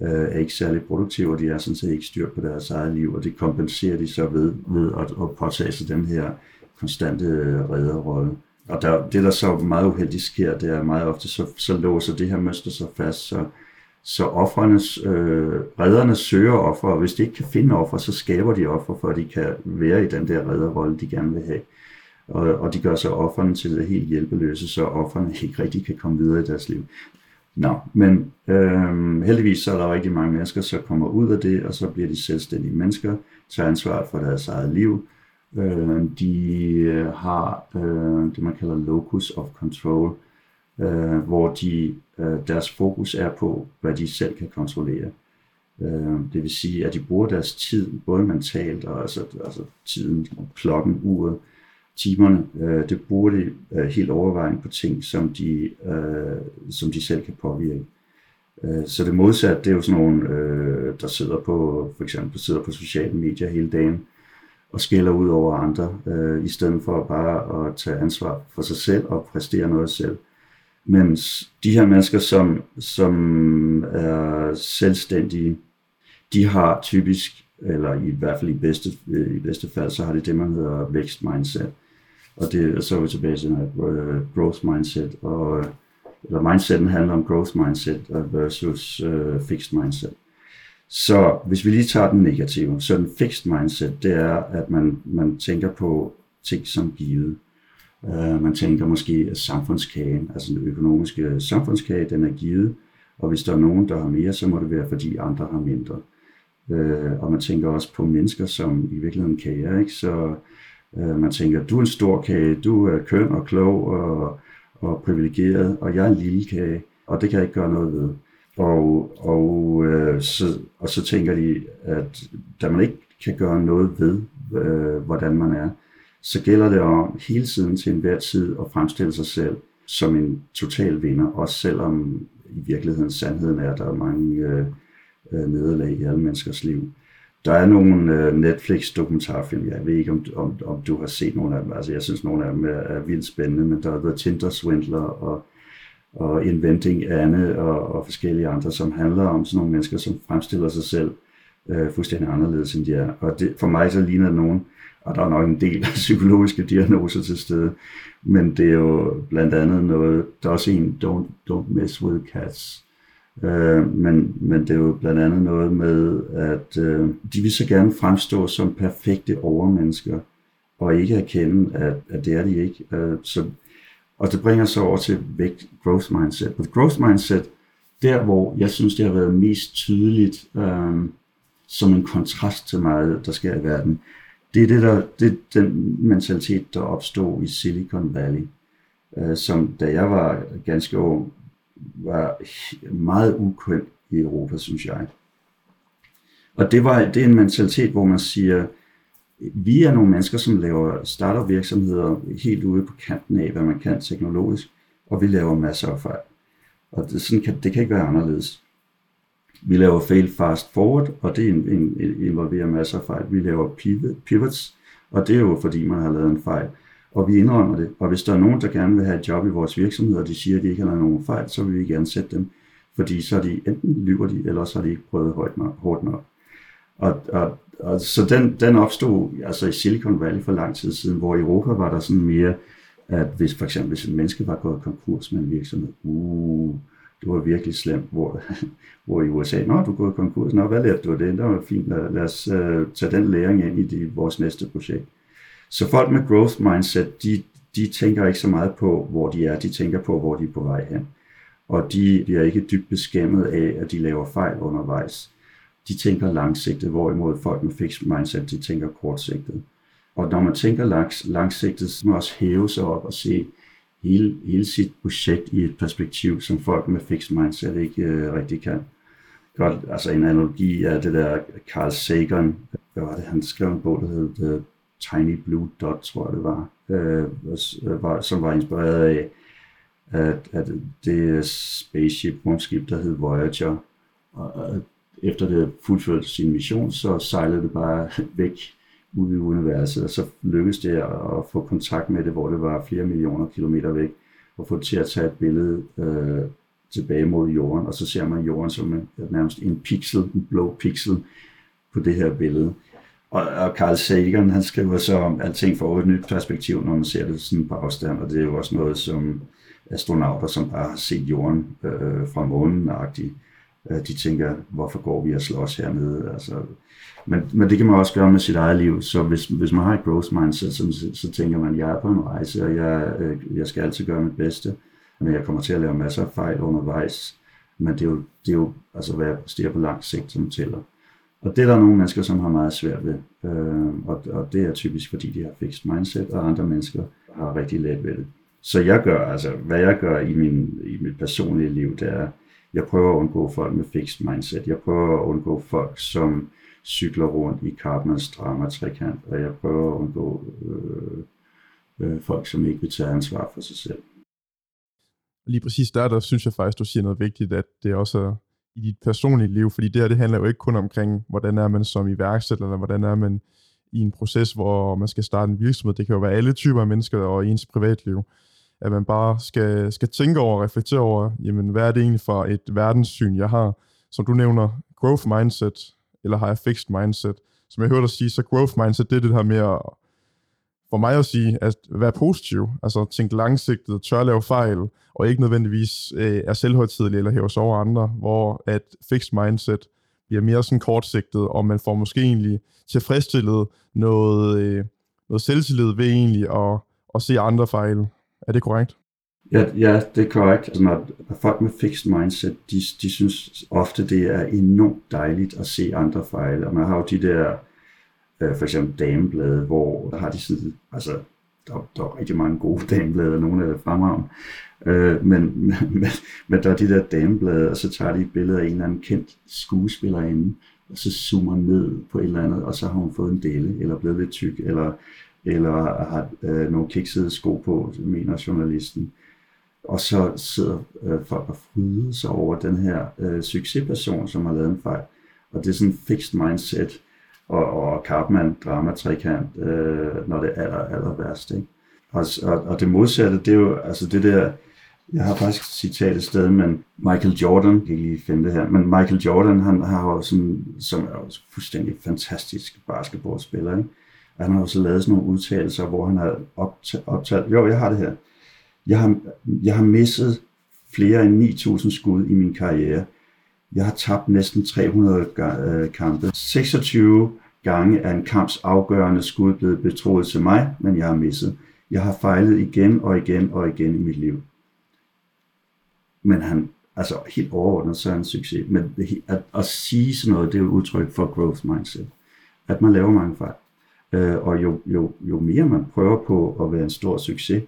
øh, er ikke særlig produktive, og de er sådan set ikke styr på deres eget liv, og det kompenserer de så ved, ved at, at påtage sig den her konstante øh, redderrolle. Og der, det, der så meget uheldigt sker, det er meget ofte, så, så låser det her mønster sig fast, så, så offrenes, øh, redderne søger offer, og hvis de ikke kan finde offer, så skaber de offer, for at de kan være i den der redderrolle, de gerne vil have. Og, og de gør så offerne til det helt hjælpeløse, så offerne ikke rigtig kan komme videre i deres liv. Nå, men øh, heldigvis så er der rigtig mange mennesker, som kommer ud af det, og så bliver de selvstændige mennesker, tager ansvar for deres eget liv. Øhm, øh, de har øh, det, man kalder locus of control, øh, hvor de, øh, deres fokus er på, hvad de selv kan kontrollere. Øh, det vil sige, at de bruger deres tid, både mentalt og altså, altså tiden, klokken, uret, timerne, øh, det bruger de øh, helt overvejende på ting, som de, øh, som de selv kan påvirke. Øh, så det modsatte, det er jo sådan nogle, øh, der sidder på, for eksempel sidder på sociale medier hele dagen, og skælder ud over andre, øh, i stedet for bare at tage ansvar for sig selv og præstere noget selv. Mens de her mennesker, som, som er selvstændige, de har typisk, eller i hvert fald i bedste, øh, i bedste fald, så har de det, man hedder vækstmindset. Og det, så er vi tilbage til uh, growth mindset, og, øh, eller mindseten handler om growth mindset versus uh, fixed mindset. Så hvis vi lige tager den negative, så den fixed mindset, det er, at man, man tænker på ting som givet. Uh, man tænker måske, at samfundskagen, altså den økonomiske samfundskage, den er givet, og hvis der er nogen, der har mere, så må det være, fordi andre har mindre. Uh, og man tænker også på mennesker, som i virkeligheden kager, ikke? Så Øh, man tænker, du er en stor kage, du er køn og klog og, og privilegeret, og jeg er en lille kage, og det kan jeg ikke gøre noget ved. Og, og, øh, så, og så tænker de, at da man ikke kan gøre noget ved, øh, hvordan man er, så gælder det om hele tiden til enhver tid at fremstille sig selv som en total vinder, også selvom i virkeligheden sandheden er, at der er mange øh, øh nederlag i alle menneskers liv. Der er nogle øh, Netflix-dokumentarfilm, jeg ved ikke, om, om, om du har set nogle af dem. Altså, jeg synes, nogle af dem er, er vildt spændende, men der er The Tinder Swindler og, og Inventing Anne og, og forskellige andre, som handler om sådan nogle mennesker, som fremstiller sig selv øh, fuldstændig anderledes, end de er. Og det, for mig så ligner det nogen, og der er nok en del psykologiske diagnoser til stede, men det er jo blandt andet noget, der er også en, don't, don't mess with cats, Øh, men, men det er jo blandt andet noget med, at øh, de vil så gerne fremstå som perfekte overmennesker, og ikke erkende, at, at det er de ikke. Øh, så, og det bringer så over til vægt, growth mindset. Og growth mindset, der hvor jeg synes, det har været mest tydeligt øh, som en kontrast til meget, der sker i verden, det er, det der, det er den mentalitet, der opstod i Silicon Valley, øh, som da jeg var ganske ung, var meget ukendt i Europa, synes jeg. Og det, var, det er en mentalitet, hvor man siger, vi er nogle mennesker, som laver starter virksomheder helt ude på kanten af, hvad man kan teknologisk, og vi laver masser af fejl. Og det, sådan kan, det kan ikke være anderledes. Vi laver fail fast forward, og det involverer masser af fejl. Vi laver pivots, og det er jo fordi, man har lavet en fejl og vi indrømmer det. Og hvis der er nogen, der gerne vil have et job i vores virksomhed, og de siger, at de ikke har lavet nogen fejl, så vil vi gerne sætte dem. Fordi så er de enten lyver de, eller så har de ikke prøvet højt nok, hårdt nok. Og, og, og så den, den opstod altså i Silicon Valley for lang tid siden, hvor i Europa var der sådan mere, at hvis for eksempel hvis et menneske var gået konkurs med en virksomhed, uh, det var virkelig slemt, hvor, hvor i USA, nå, du er gået konkurs, nå, hvad lærte du af det? Det var fint, lad, lad os uh, tage den læring ind i de, vores næste projekt. Så folk med growth mindset, de, de tænker ikke så meget på, hvor de er, de tænker på, hvor de er på vej hen. Og de bliver ikke dybt beskæmmet af, at de laver fejl undervejs. De tænker langsigtet, hvorimod folk med fixed mindset, de tænker kortsigtet. Og når man tænker langs, langsigtet, så må man også hæve sig op og se hele, hele sit projekt i et perspektiv, som folk med fixed mindset ikke øh, rigtig kan. Godt, altså en analogi er det der Carl Sagan, hvad var det, han skrev en bog, der hed øh, Tiny Blue Dot, tror jeg det var, øh, øh, var som var inspireret af, at, at det spaceship, rumskib, der hed Voyager, og efter det fuldførte sin mission, så sejlede det bare væk ud i universet, og så lykkedes det at få kontakt med det, hvor det var flere millioner kilometer væk, og få det til at tage et billede øh, tilbage mod jorden, og så ser man jorden som en, nærmest en pixel, en blå pixel på det her billede. Og, og Carl Sagan, han skriver så om alting fra et nyt perspektiv, når man ser det sådan på afstand, og det er jo også noget, som astronauter, som bare har set jorden øh, fra månen agtigt, øh, de tænker, hvorfor går vi og slås hernede? Altså, men, men det kan man også gøre med sit eget liv, så hvis, hvis man har et growth mindset, så, så tænker man, jeg er på en rejse, og jeg, øh, jeg skal altid gøre mit bedste, men jeg kommer til at lave masser af fejl undervejs, men det er jo, det er jo altså, hvad jeg præsterer på lang sigt, som tæller. Og det er der nogle mennesker, som har meget svært ved. Øh, og, og det er typisk, fordi de har fixed mindset, og andre mennesker har rigtig let ved det. Så jeg gør, altså hvad jeg gør i, min, i mit personlige liv, det er, jeg prøver at undgå folk med fixed mindset. Jeg prøver at undgå folk, som cykler rundt i Cartmans drama trekant, og jeg prøver at undgå øh, øh, folk, som ikke vil tage ansvar for sig selv. Lige præcis der, der synes jeg faktisk, du siger noget vigtigt, at det også er i dit personlige liv, fordi det her, det handler jo ikke kun omkring, hvordan er man som iværksætter, eller hvordan er man i en proces, hvor man skal starte en virksomhed. Det kan jo være alle typer af mennesker og ens privatliv. At man bare skal, skal tænke over og reflektere over, jamen, hvad er det egentlig for et verdenssyn, jeg har? Som du nævner, growth mindset, eller har jeg fixed mindset? Som jeg hørte dig sige, så growth mindset, det er det her med at for mig at sige, at være positiv, altså tænke langsigtet, tør at lave fejl, og ikke nødvendigvis øh, er selvhøjtidlig eller hæver sig over andre, hvor at fixed mindset bliver mere sådan kortsigtet, og man får måske egentlig tilfredsstillet noget, øh, noget selvtillid ved egentlig at, at se andre fejl. Er det korrekt? Ja, ja det er korrekt. Altså, når folk med fixed mindset, de, de synes ofte, det er enormt dejligt at se andre fejle, og man har jo de der øh, for eksempel dameblade, hvor der har de sådan, altså der, der er rigtig mange gode dameblade, nogle er fremragende, øh, men, men, men der er de der dameblade, og så tager de et billede af en eller anden kendt skuespillerinde, og så zoomer ned på et eller andet, og så har hun fået en dele, eller blevet lidt tyk, eller, eller har øh, nogle kiksede sko på, mener journalisten. Og så sidder øh, folk og fryder sig over den her øh, succesperson, som har lavet en fejl. Og det er sådan en fixed mindset, og, og Karpman drama trekant, øh, når det er aller, aller værst. Ikke? Og, og, og det modsatte, det er jo altså det der, jeg har faktisk citat et sted, men Michael Jordan, jeg kan ikke lige finde det her, men Michael Jordan, han har jo sådan, som er jo fuldstændig fantastisk basketballspiller, ikke? han har jo så lavet sådan nogle udtalelser, hvor han har optalt, jo, jeg har det her, jeg har, jeg har misset flere end 9.000 skud i min karriere. Jeg har tabt næsten 300 øh, kampe. 26 gange er en kamps afgørende skud blevet betroet til mig, men jeg har misset. Jeg har fejlet igen og igen og igen i mit liv. Men han, altså helt overordnet, så er han en succes. Men at, at sige sådan noget, det er jo udtryk for growth mindset. At man laver mange fejl. Øh, og jo, jo, jo mere man prøver på at være en stor succes,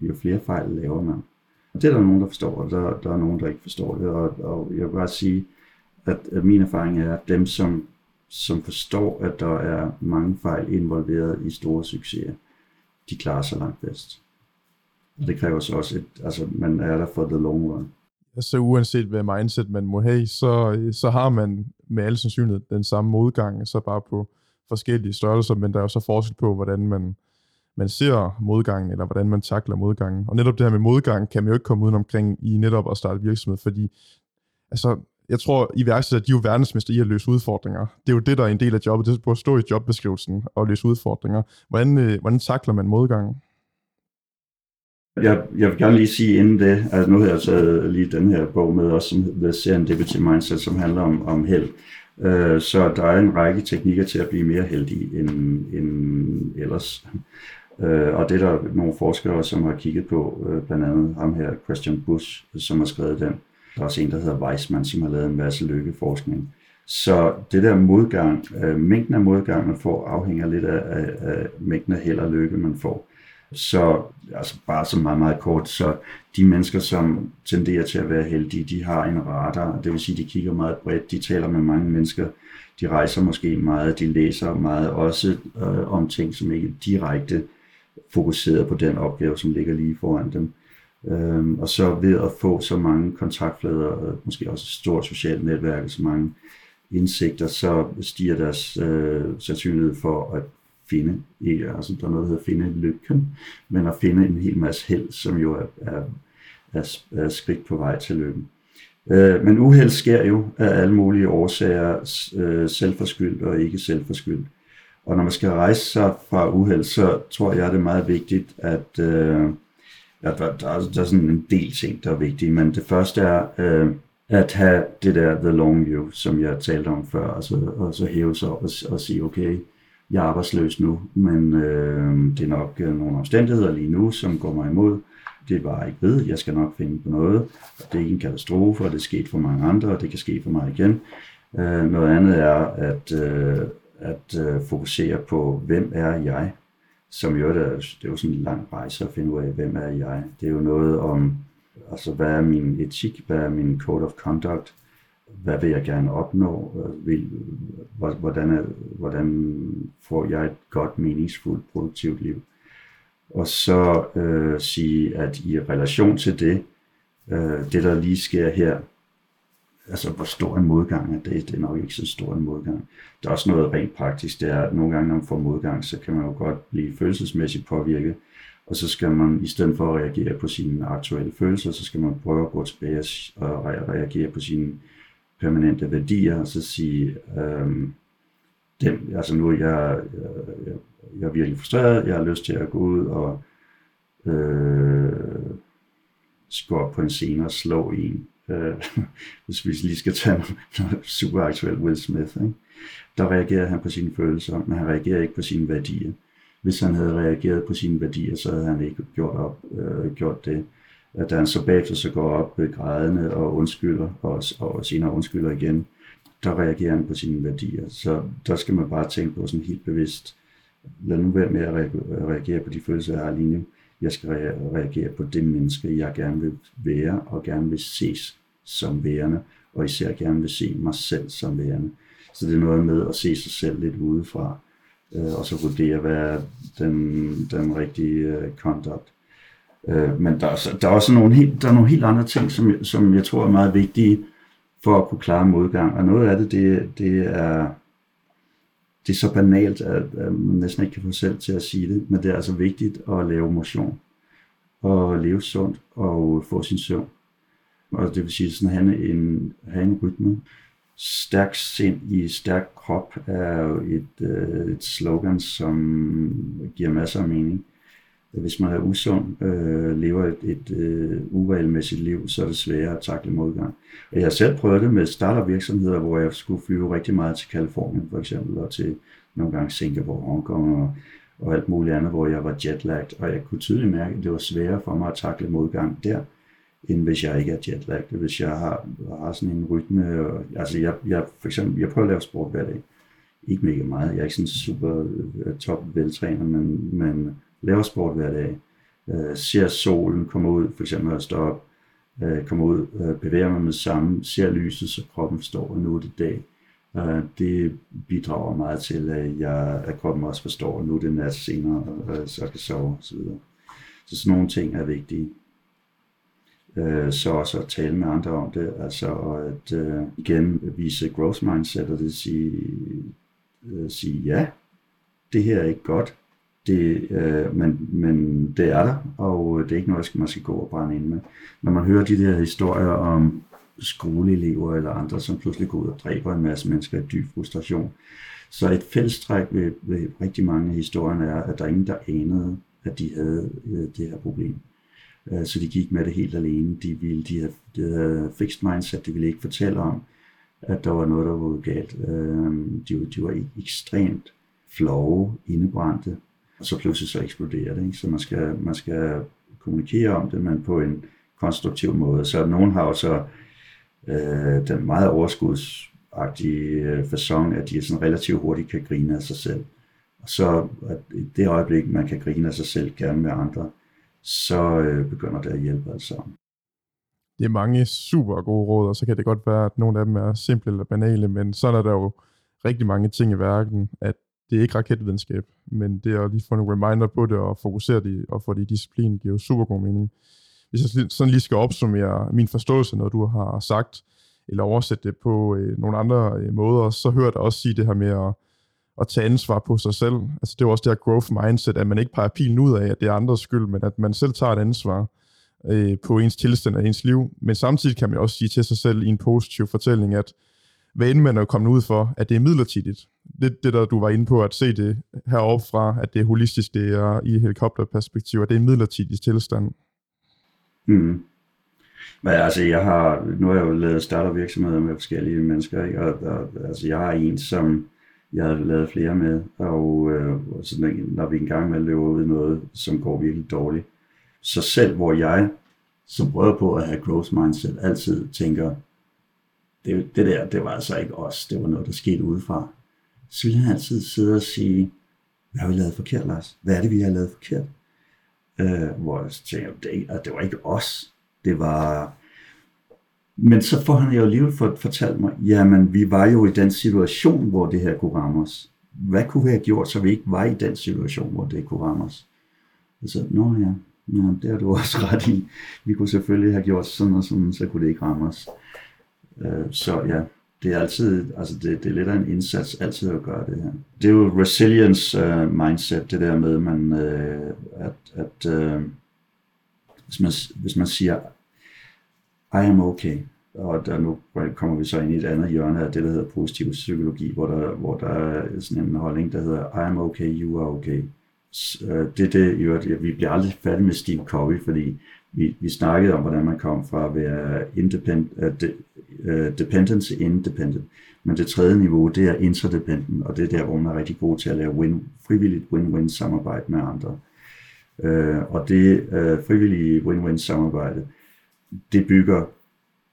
jo flere fejl laver man. Det er der nogen, der forstår, og der, der er nogen, der ikke forstår det. Og, og jeg vil bare sige, at, at min erfaring er, at dem, som, som forstår, at der er mange fejl involveret i store succeser, de klarer sig langt bedst. Og det kræver så også, at altså, man er der for the long run. Altså uanset hvad mindset man må have, så, så har man med al sandsynlighed den samme modgang, så bare på forskellige størrelser, men der er jo så forskel på, hvordan man, man ser modgangen, eller hvordan man takler modgangen. Og netop det her med modgang, kan man jo ikke komme uden omkring i netop at starte virksomhed, fordi altså, jeg tror, iværksætter, de er jo verdensmester i at løse udfordringer. Det er jo det, der er en del af jobbet. Det er at stå i jobbeskrivelsen og løse udfordringer. Hvordan, øh, hvordan takler man modgangen? Jeg, jeg vil gerne lige sige inden det, at nu har jeg taget lige den her bog med, også som hedder Serendipity Mindset, som handler om, om held. Øh, så der er en række teknikker til at blive mere heldig end, end ellers. Øh, og det er der nogle forskere, som har kigget på, øh, blandt andet ham her, Christian Bush, som har skrevet den. Der er også en, der hedder Weissmann, som har lavet en masse lykkeforskning. Så det der modgang, øh, mængden af modgang, man får, afhænger lidt af, af, af mængden af held og lykke, man får. Så altså bare så meget, meget kort, så de mennesker, som tenderer til at være heldige, de har en radar, det vil sige, de kigger meget bredt, de taler med mange mennesker, de rejser måske meget, de læser meget også øh, om ting, som ikke direkte fokuseret på den opgave, som ligger lige foran dem. Øhm, og så ved at få så mange kontaktflader, og måske også et stort socialt netværk, og så mange indsigter, så stiger deres øh, sandsynlighed for at finde, ikke, altså der er noget, der hedder finde lykken, men at finde en hel masse held, som jo er, er, er, er skridt på vej til lykken. Øh, men uheld sker jo af alle mulige årsager, øh, selvforskyldt og ikke selvforskyldt. Og når man skal rejse sig fra uheld, så tror jeg, det er meget vigtigt, at øh, ja, der, der, er, der er sådan en del ting, der er vigtige, men det første er øh, at have det der the long view, som jeg talte om før, så og så hæve sig op og, og sige, okay, jeg er arbejdsløs nu, men øh, det er nok øh, nogle omstændigheder lige nu, som går mig imod. Det var ikke ved, jeg skal nok finde på noget. Det er ikke en katastrofe, og det er sket for mange andre, og det kan ske for mig igen. Øh, noget andet er at, øh, at øh, fokusere på, hvem er jeg? Som jo det er, det er jo sådan en lang rejse at finde ud af, hvem er jeg? Det er jo noget om, altså hvad er min etik, hvad er min code of conduct, hvad vil jeg gerne opnå, hvordan, er, hvordan får jeg et godt, meningsfuldt, produktivt liv. Og så øh, sige, at i relation til det, øh, det der lige sker her, altså hvor stor en modgang er det, det er nok ikke så stor en modgang. Der er også noget rent praktisk, det er, at nogle gange, når man får modgang, så kan man jo godt blive følelsesmæssigt påvirket, og så skal man, i stedet for at reagere på sine aktuelle følelser, så skal man prøve at gå tilbage og reagere på sine permanente værdier, og så sige, øhm, den, altså nu er jeg, jeg, jeg er virkelig frustreret, jeg har lyst til at gå ud og øh, gå op på en scene og slå en, øh, hvis vi lige skal tage noget super aktuelt Will Smith, ikke? der reagerer han på sine følelser, men han reagerer ikke på sine værdier. Hvis han havde reageret på sine værdier, så havde han ikke gjort, op, øh, gjort det da han så bagefter så går op øh, grædende og undskylder, og, og senere undskylder igen, der reagerer han på sine værdier. Så der skal man bare tænke på sådan helt bevidst, lad nu være med at reagere på de følelser, jeg har lige nu. Jeg skal reagere på det menneske, jeg gerne vil være, og gerne vil ses som værende, og især gerne vil se mig selv som værende. Så det er noget med at se sig selv lidt udefra, øh, og så vurdere, hvad er den, den rigtige øh, conduct. Øh, men der er, der er også nogle helt, der er nogle helt andre ting, som, som jeg tror er meget vigtige for at kunne klare modgang. Og noget af det, det, det er, det er så banalt, at, at man næsten ikke kan få selv til at sige det, men det er altså vigtigt at lave motion og leve sundt og få sin søvn. Og det vil sige sådan have en, have en rytme. Stærk sind i stærk krop er jo et, øh, et slogan, som giver masser af mening. Hvis man er usund, øh, lever et, et øh, uregelmæssigt liv, så er det sværere at takle modgang. Og jeg har selv prøvet det med startup-virksomheder, hvor jeg skulle flyve rigtig meget til Kalifornien for eksempel, og til nogle gange Singapore, Hongkong og, og alt muligt andet, hvor jeg var jetlagt, og jeg kunne tydeligt mærke, at det var sværere for mig at takle modgang der, end hvis jeg ikke er jetlagt. Hvis jeg har, har sådan en rytme, og, altså jeg, jeg, for eksempel, jeg prøver at lave sport hver dag. Ikke mega meget, jeg er ikke sådan super øh, top veltræner, men, men laver sport hver dag. Øh, ser solen komme ud, for eksempel når jeg står op, øh, kommer ud, øh, bevæger mig med samme, ser lyset, så kroppen står, og nu er det dag. Øh, det bidrager meget til, at, jeg, at kroppen også forstår, at nu er det nat senere, og så kan sove osv. Så sådan nogle ting er vigtige øh, så også at tale med andre om det, altså at øh, igen vise growth mindset, og det sige, øh, sige ja, det her er ikke godt, det, øh, men, men det er der, og det er ikke noget, man skal gå og brænde ind med. Når man hører de der historier om skoleelever eller andre, som pludselig går ud og dræber en masse mennesker i dyb frustration, så et fællestræk ved, ved rigtig mange af historierne er, at der er ingen, der anede, at de havde øh, det her problem. Øh, så de gik med det helt alene. De ville, de havde, de havde fixed mindset, de ville ikke fortælle om, at der var noget, der var galt. Øh, de, de var ekstremt flove, indebrændte, og så pludselig så eksploderer det. Ikke? Så man skal, man skal kommunikere om det, men på en konstruktiv måde. Så nogen har jo så øh, den meget overskudsagtige øh, façon, fasong, at de sådan relativt hurtigt kan grine af sig selv. Og så at i det øjeblik, man kan grine af sig selv, gerne med andre, så øh, begynder det at hjælpe alt sammen. Det er mange super gode råd, og så kan det godt være, at nogle af dem er simple eller banale, men så er der jo rigtig mange ting i verden, at det er ikke raketvidenskab, men det er at lige få nogle reminder på det og fokusere det og få det i disciplin, giver jo super god mening. Hvis jeg sådan lige skal opsummere min forståelse, når du har sagt, eller oversætte det på øh, nogle andre øh, måder, så hører jeg dig også sige det her med at at tage ansvar på sig selv. Altså det er også det her growth mindset, at man ikke peger pilen ud af, at det er andres skyld, men at man selv tager et ansvar øh, på ens tilstand og ens liv. Men samtidig kan man også sige til sig selv i en positiv fortælling, at hvad end man er kommet ud for, at det er midlertidigt. Det, det der du var inde på, at se det heroppe fra, at det er holistisk, det er i helikopterperspektiv, at det er en midlertidig tilstand. Mm. Men altså, jeg har, nu har jeg jo lavet startup-virksomheder med forskellige mennesker, ikke? Og, og, altså, jeg har en, som, jeg har lavet flere med, og, øh, så når vi engang med løber ud i noget, som går virkelig dårligt, så selv hvor jeg, som prøver på at have growth mindset, altid tænker, det, det der, det var altså ikke os, det var noget, der skete udefra, så vil han altid sidde og sige, hvad har vi lavet forkert, Lars? Hvad er det, vi har lavet forkert? Øh, hvor jeg tænker, det, det var ikke os, det var men så får han jo alligevel fortalt mig, jamen vi var jo i den situation, hvor det her kunne ramme os. Hvad kunne vi have gjort, så vi ikke var i den situation, hvor det kunne ramme os? Så nå ja, ja det har du også ret i. Vi kunne selvfølgelig have gjort sådan og sådan, så kunne det ikke ramme os. Øh, så ja, det er altid, altså det, det er lidt af en indsats altid at gøre det her. Det er jo resilience uh, mindset, det der med, man, uh, at, at uh, hvis, man, hvis man siger, i am okay. Og der nu kommer vi så ind i et andet hjørne af det, der hedder positiv psykologi, hvor der, hvor der er sådan en holdning, der hedder I am okay, you are okay. Så øh, det er det, jo, vi bliver aldrig færdige med Steve Covey, fordi vi, vi snakkede om, hvordan man kom fra at være independent, uh, øh, de, uh, dependent til independent. Men det tredje niveau, det er interdependent, og det er der, hvor man er rigtig god til at lave win, frivilligt win-win samarbejde med andre. Uh, og det uh, frivillige win-win samarbejde, det bygger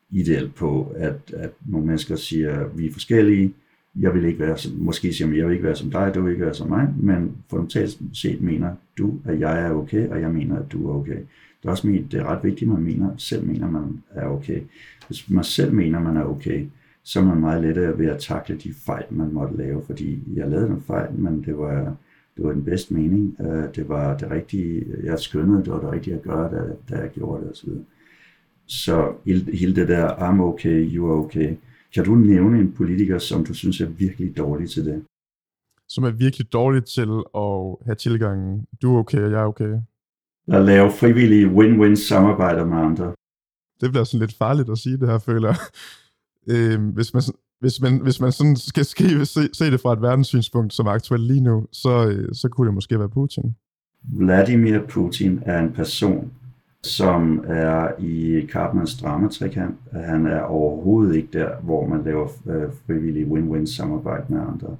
ideelt på, at, at nogle mennesker siger, at vi er forskellige, jeg vil ikke være som, måske siger man, jeg vil ikke være som dig, du vil ikke være som mig, men fundamentalt set mener du, at jeg er okay, og jeg mener, at du er okay. Det er også det er ret vigtigt, at man mener, selv mener, at man er okay. Hvis man selv mener, at man er okay, så er man meget lettere ved at takle de fejl, man måtte lave, fordi jeg lavede en fejl, men det var, det var den bedste mening. Øh, det var det rigtige, jeg skønnede, det var det rigtige at gøre, da, da jeg gjorde det osv. Så hele det der, I'm okay, you are okay. Kan du nævne en politiker, som du synes er virkelig dårlig til det? som er virkelig dårlig til at have tilgangen, du er okay, og jeg er okay. At lave frivillige win-win samarbejder med andre. Det bliver sådan lidt farligt at sige det her, føler jeg. Øh, hvis, man, hvis, man, hvis man sådan skal skrive, se, se det fra et verdenssynspunkt, som er aktuelt lige nu, så, øh, så kunne det måske være Putin. Vladimir Putin er en person, som er i Cartmans dramatrikant. Han er overhovedet ikke der, hvor man laver øh, frivillige win-win samarbejde med andre.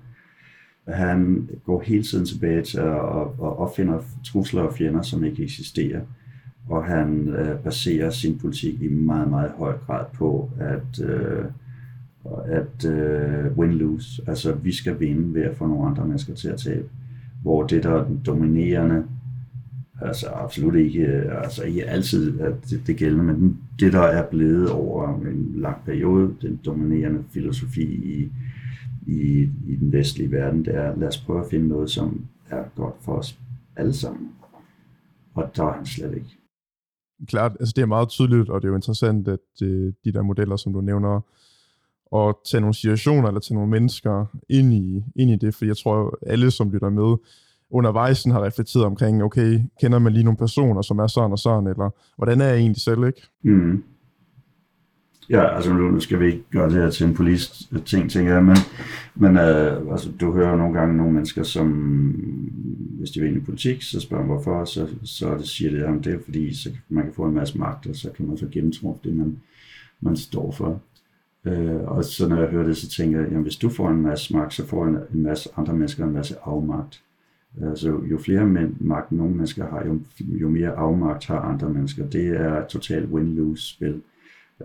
Han går hele tiden tilbage til at, opfinde trusler og fjender, som ikke eksisterer. Og han øh, baserer sin politik i meget, meget høj grad på at, øh, at øh, win-lose. Altså, vi skal vinde ved at få nogle andre mennesker til at tabe. Hvor det, der er den dominerende Altså absolut ikke, øh, altså ikke altid at det, det gældende, men det der er blevet over en lang periode, den dominerende filosofi i, i, i den vestlige verden, det er, lad os prøve at finde noget, som er godt for os alle sammen. Og der er han slet ikke. Klart, altså det er meget tydeligt, og det er jo interessant, at øh, de der modeller, som du nævner, at tage nogle situationer eller tage nogle mennesker ind i, ind i det, for jeg tror, alle, som lytter med, undervejs har reflekteret omkring, okay, kender man lige nogle personer, som er sådan og sådan, eller hvordan er jeg egentlig selv, ikke? Mm. Ja, altså nu skal vi ikke gøre det her til en politisk ting, tænker jeg, men, men øh, altså, du hører nogle gange nogle mennesker, som hvis de vil ind i politik, så spørger man hvorfor, så, så det siger det, at det er fordi, så man kan få en masse magt, og så kan man så gennemtrumfe det, man, man står for. Øh, og så når jeg hører det, så tænker jeg, jamen hvis du får en masse magt, så får en, en masse andre mennesker en masse afmagt. Altså, jo flere mænd, magt nogle mennesker har, jo, jo mere afmagt har andre mennesker. Det er totalt win-lose-spil.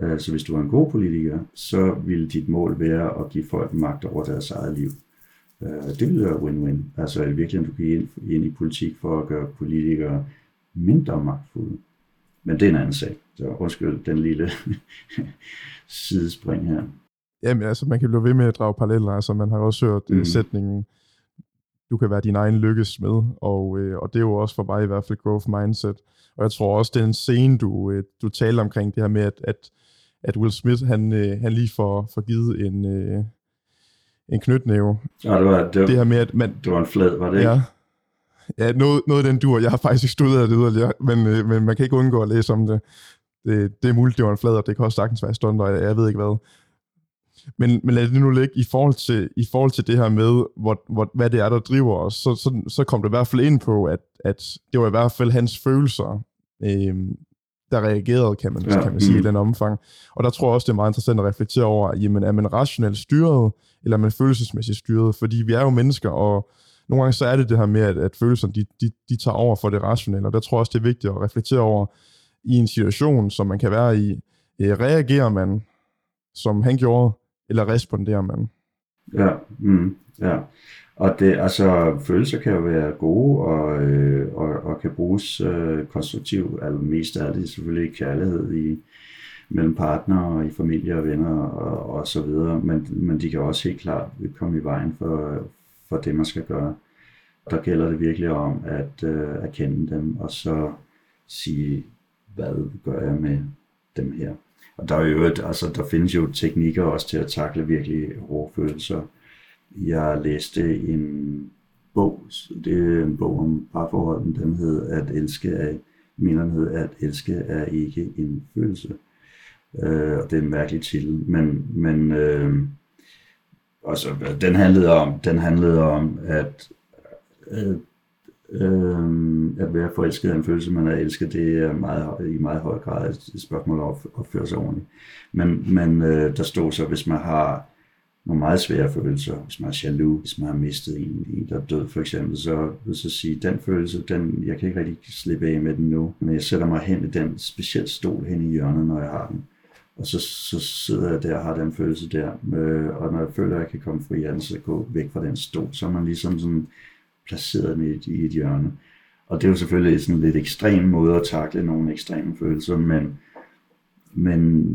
Øh, så hvis du er en god politiker, så vil dit mål være at give folk magt over deres eget liv. Øh, det vil være win-win. Altså i virkeligheden, du kan ind, ind i politik for at gøre politikere mindre magtfulde. Men det er en anden sag. Så undskyld den lille sidespring her. Jamen altså, man kan blive ved med at drage paralleller. Altså, man har også hørt mm. sætningen, du kan være din egen lykkes med, og, øh, og det er jo også for mig i hvert fald growth mindset. Og jeg tror også, det er en scene, du, øh, du taler omkring det her med, at, at, at Will Smith, han, øh, han lige får, får givet en, øh, en knytnæve. Ja, det var, det, var, det her med, at man, det var en flad, var det ikke? Ja, ja noget, noget af den dur. Jeg har faktisk ikke studeret det yderligere, men, øh, men man kan ikke undgå at læse om det. Det, det er muligt, det var en flad, og det kan også sagtens være stunder, jeg, jeg ved ikke hvad. Men, men lad det nu ligge i forhold til, i forhold til det her med, hvor, hvor, hvad det er, der driver os, så, så, så kom det i hvert fald ind på, at, at det var i hvert fald hans følelser, øh, der reagerede, kan man, ja. kan man sige, mm. i den omfang. Og der tror jeg også, det er meget interessant at reflektere over, jamen, er man rationelt styret, eller er man følelsesmæssigt styret? Fordi vi er jo mennesker, og nogle gange så er det det her med, at, at følelserne, de, de, de tager over for det rationelle, og der tror jeg også, det er vigtigt at reflektere over, i en situation, som man kan være i, øh, reagerer man, som han gjorde, eller responderer man? Ja, mm, ja. Og det, altså, følelser kan jo være gode og, øh, og, og kan bruges øh, konstruktivt. Altså, mest af det selvfølgelig kærlighed i, mellem partnere og i familie og venner og, og så videre. Men, men de kan også helt klart komme i vejen for, for det, man skal gøre. Der gælder det virkelig om at øh, erkende dem og så sige, hvad gør jeg med dem her. Og der, er jo, altså, der findes jo teknikker også til at takle virkelig hårde følelser. Jeg læste en bog, det er en bog om parforholden, den hed At elske er, mener den hed, At elske er ikke en følelse. Øh, og det er en mærkelig titel, men, men øh, altså, den handlede om, den handlede om, at øh, Øhm, at være forelsket er en følelse, man er elsket, det er meget, i meget høj grad et spørgsmål om at opføre sig ordentligt. Men, men øh, der står så, hvis man har nogle meget svære følelser, hvis man er jaloux, hvis man har mistet en, en der er død for eksempel, så vil så sige, den følelse, den, jeg kan ikke rigtig slippe af med den nu, men jeg sætter mig hen i den specielt stol hen i hjørnet, når jeg har den. Og så, så sidder jeg der og har den følelse der, øh, og når jeg føler, at jeg kan komme fri af den, så gå væk fra den stol, så er man ligesom sådan placeret den i et, i et hjørne. Og det er jo selvfølgelig sådan en lidt ekstrem måde at takle nogle ekstreme følelser, men, men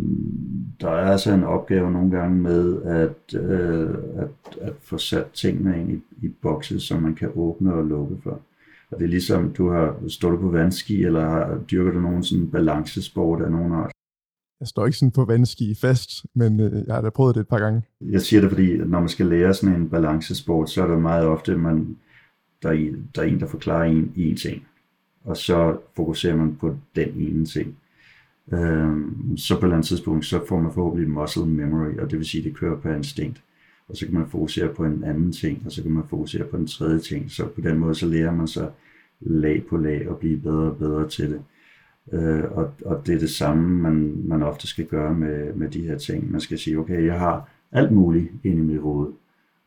der er altså en opgave nogle gange med at, øh, at, at få sat tingene ind i, i bokse, som man kan åbne og lukke for. Og det er ligesom, du har stået på vandski, eller har, dyrker du nogen sådan balancesport af nogen art? Jeg står ikke sådan på vandski fast, men øh, jeg har da prøvet det et par gange. Jeg siger det, fordi når man skal lære sådan en balancesport, så er det meget ofte, man, der, er, der er en, der forklarer en, en ting, og så fokuserer man på den ene ting. Øhm, så på et eller andet tidspunkt, så får man forhåbentlig muscle memory, og det vil sige, at det kører på instinkt. Og så kan man fokusere på en anden ting, og så kan man fokusere på en tredje ting. Så på den måde, så lærer man sig lag på lag og blive bedre og bedre til det. Øh, og, og det er det samme, man, man ofte skal gøre med, med de her ting. Man skal sige, okay, jeg har alt muligt inde i mit hoved,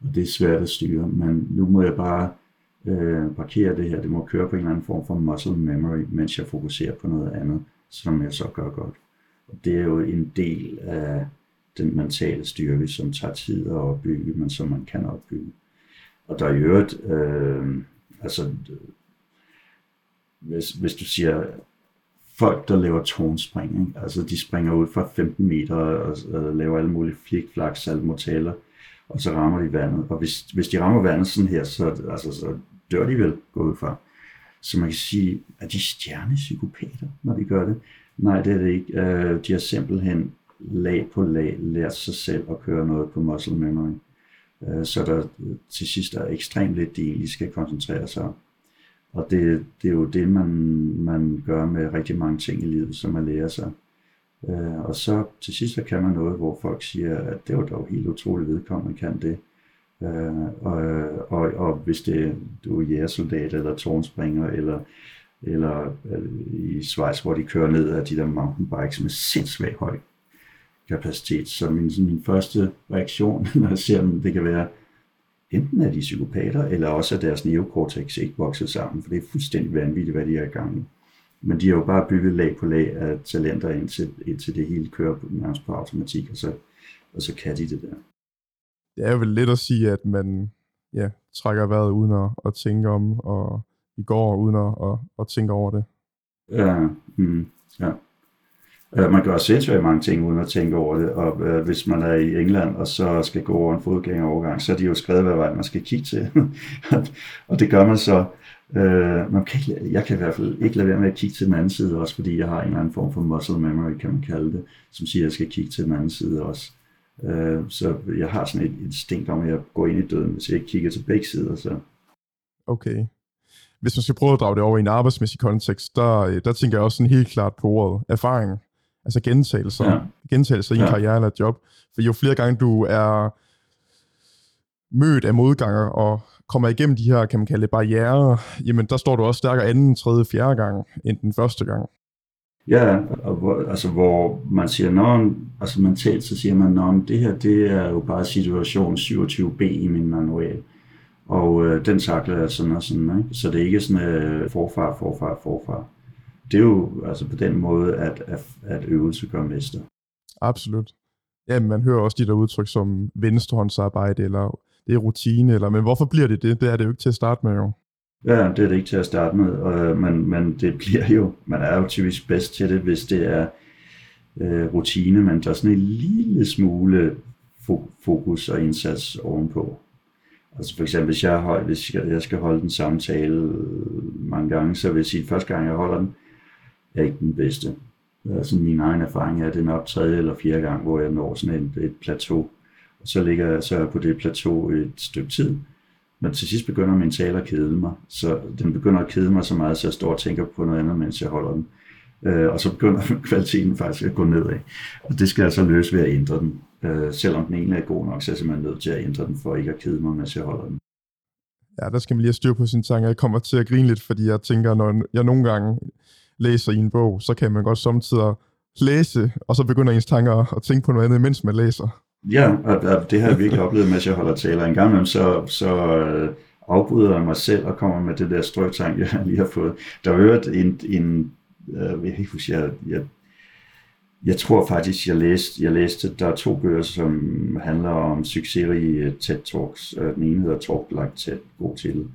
og det er svært at styre, men nu må jeg bare øh, parkere det her. Det må køre på en eller anden form for muscle memory, mens jeg fokuserer på noget andet, som jeg så gør godt. Og det er jo en del af den mentale styrke, som tager tid at opbygge, men som man kan opbygge. Og der er i øvrigt, øh, altså, hvis, hvis du siger, folk, der laver tårnspring, ikke? altså de springer ud fra 15 meter og, og laver alle mulige flikflak, salmotaler, og så rammer de vandet. Og hvis, hvis de rammer vandet sådan her, så, altså, så dør de vel, gå ud fra. Så man kan sige, at de stjernepsykopater, når de gør det? Nej, det er det ikke. Øh, de har simpelthen lag på lag lært sig selv at køre noget på muscle memory. Øh, så der til sidst er ekstremt lidt, de egentlig skal koncentrere sig om. Og det, det er jo det, man, man gør med rigtig mange ting i livet, som man lærer sig. Øh, og så til sidst så kan man noget, hvor folk siger, at det var dog helt utroligt vedkommende kan det. Øh, og, og, og hvis det, du er jægersoldat eller tårnspringer eller eller øh, i Schweiz, hvor de kører ned af de der mountainbikes med sindssygt høj kapacitet. Så min, sådan min første reaktion, når jeg ser dem, det kan være, enten er de psykopater, eller også er deres neokortex ikke vokset sammen, for det er fuldstændig vanvittigt, hvad de er i gang med. Men de har jo bare bygget lag på lag af talenter, indtil, indtil det hele kører på, nærmest på automatik, og så, og så kan de det der. Det er jo vel lidt at sige, at man ja, trækker vejret uden at, at tænke om, og i går uden at, at, at tænke over det. Ja, mm, ja. Øh, man gør sindssygt mange ting uden at tænke over det, og øh, hvis man er i England og så skal gå over en fodgængerovergang, så er de jo skrevet, hvad vej man skal kigge til. og det gør man så. Øh, man kan ikke, jeg kan i hvert fald ikke lade være med at kigge til den anden side også, fordi jeg har en eller anden form for muscle memory, kan man kalde det, som siger, at jeg skal kigge til den anden side også. Øh, så jeg har sådan et instinkt om, at jeg går ind i døden, hvis jeg ikke kigger til begge sider. Så. Okay. Hvis man skal prøve at drage det over i en arbejdsmæssig kontekst, der, der tænker jeg også sådan helt klart på ordet erfaring altså gentagelser, ja. gentagelser i en ja. karriere eller et job. For jo flere gange du er mødt af modganger og kommer igennem de her, kan man kalde det, barriere, jamen der står du også stærkere anden, tredje, fjerde gang end den første gang. Ja, og hvor, altså hvor man siger, når, altså mentalt så siger man, at det her det er jo bare situation 27b i min manual. Og øh, den takler jeg sådan og sådan, ikke? så det er ikke sådan øh, forfar, forfar, forfar det er jo altså på den måde, at, at, at øvelse gør mester. Absolut. Ja, man hører også de der udtryk som venstrehåndsarbejde, eller det er rutine, eller, men hvorfor bliver det det? Det er det jo ikke til at starte med, jo. Ja, det er det ikke til at starte med, og, øh, men, men det bliver jo, man er jo typisk bedst til det, hvis det er øh, rutine, men der er sådan en lille smule fokus og indsats ovenpå. Altså for eksempel, hvis jeg, hvis jeg skal holde den samtale mange gange, så vil jeg sige, at første gang jeg holder den, er ikke den bedste. Altså min egen erfaring er, at det er nok tredje eller fjerde gang, hvor jeg når sådan et, et plateau. Så ligger jeg så på det plateau et stykke tid. Men til sidst begynder min tale at kede mig. Så den begynder at kede mig så meget, så jeg står og tænker på noget andet, mens jeg holder den. Øh, og så begynder kvaliteten faktisk at gå nedad. Og det skal jeg så løse ved at ændre den. Øh, selvom den egentlig er god nok, så er jeg simpelthen nødt til at ændre den, for ikke at kede mig, mens jeg holder den. Ja, der skal man lige have styr på sine tanker. Jeg kommer til at grine lidt, fordi jeg tænker, når jeg nogle gange læser i en bog, så kan man godt samtidig læse, og så begynder ens tanker at tænke på noget andet, mens man læser. Ja, og, det har jeg virkelig oplevet, mens jeg holder taler. En gang så, så øh, afbryder jeg mig selv og kommer med det der strøgtang, jeg lige har fået. Der var øvrigt en, en øh, jeg, huske, jeg, jeg, jeg tror faktisk, jeg læste, jeg læste, der er to bøger, som handler om succesrige øh, TED Talks. Øh, den ene hedder Talk Like TED, god til.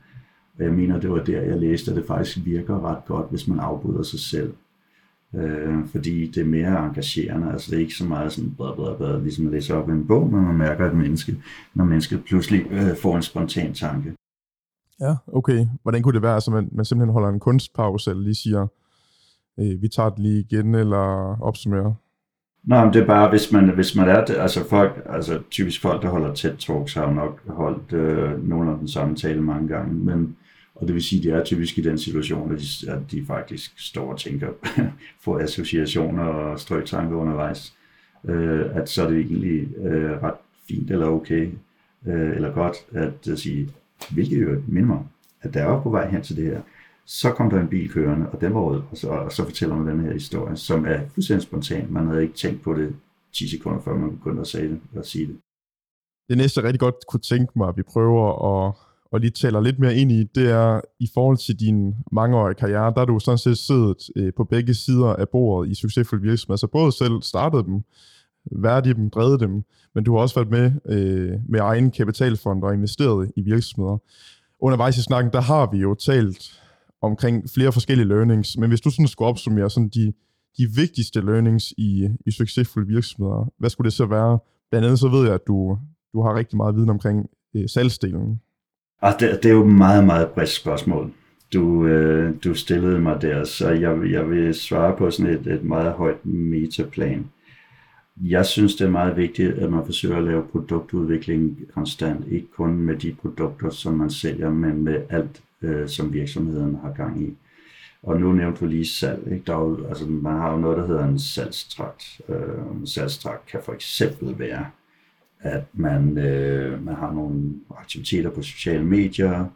Og jeg mener, det var der, jeg læste, at det faktisk virker ret godt, hvis man afbryder sig selv. Øh, fordi det er mere engagerende, altså det er ikke så meget sådan, bla, bla, bla, ligesom at læse op en bog, men man mærker et menneske, når mennesket pludselig øh, får en spontan tanke. Ja, okay. Hvordan kunne det være, at altså man, man simpelthen holder en kunstpause, eller lige siger, øh, vi tager det lige igen, eller opsummerer? Nå, men det er bare, hvis man, hvis man er det, altså folk, altså typisk folk, der holder tæt talks, har jo nok holdt øh, nogle af den samme tale mange gange, men, og det vil sige, at de er typisk i den situation, at de, at de faktisk står og tænker, på associationer og strøgtanker undervejs, øh, at så er det egentlig øh, ret fint eller okay, øh, eller godt at, at sige, hvilket jo minder mig, at der er på vej hen til det her, så kom der en bil kørende, og den var rød, og så, og så fortæller man den her historie, som er fuldstændig spontan. Man havde ikke tænkt på det 10 sekunder før man begyndte at sige det. At sige det. Det næste, jeg rigtig godt kunne tænke mig, at vi prøver at, og lige taler lidt mere ind i, det er i forhold til din mangeårige karriere, der er du sådan set siddet øh, på begge sider af bordet i succesfulde virksomheder. Så altså, både selv startede dem, været i dem, drevet dem, men du har også været med øh, med egen kapitalfond og investeret i virksomheder. Undervejs i snakken, der har vi jo talt omkring flere forskellige learnings, men hvis du sådan skulle opsummere sådan de, de vigtigste learnings i, i succesfulde virksomheder, hvad skulle det så være? Blandt andet så ved jeg, at du, du har rigtig meget viden omkring øh, salgsdelen. Og det, det er jo et meget, meget bredt spørgsmål, du, øh, du stillede mig der, så jeg, jeg vil svare på sådan et, et meget højt metaplan. Jeg synes, det er meget vigtigt, at man forsøger at lave produktudvikling konstant, ikke kun med de produkter, som man sælger, men med alt øh, som virksomheden har gang i. Og nu nævnte du lige salg. Ikke? Der er jo, altså, man har jo noget, der hedder en salgstrakt. Øh, en salgstrakt kan for eksempel være, at man, øh, man har nogle aktiviteter på sociale medier.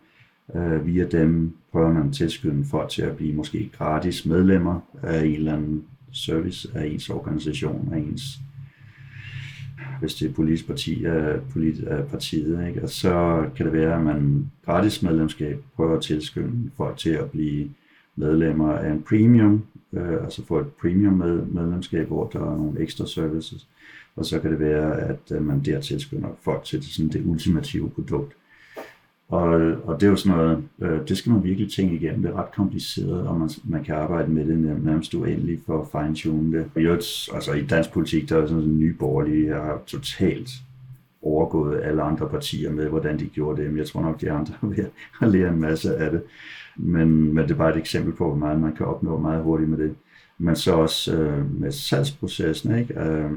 Øh, via dem prøver man at tilskynde folk til at blive måske gratis medlemmer af en eller anden service af ens organisation, af ens hvis det er politisk parti af, polit, af partiet, ikke? Og så kan det være, at man gratis medlemskab prøver at tilskynde folk til at blive medlemmer af en premium, øh, altså få et premium med, medlemskab, hvor der er nogle ekstra services. Og så kan det være, at øh, man der skynder folk til sådan det ultimative produkt. Og, og det er jo sådan noget, øh, det skal man virkelig tænke igennem. Det er ret kompliceret, og man, man kan arbejde med det nærmest uendeligt for at fine-tune det. I, altså, I dansk politik, der er sådan en ny borgerlige, der har totalt overgået alle andre partier med, hvordan de gjorde det. Men jeg tror nok, de andre har lære en masse af det. Men, men det er bare et eksempel på, hvor meget man kan opnå meget hurtigt med det. Men så også øh, med salgsprocessen, ikke? Øh,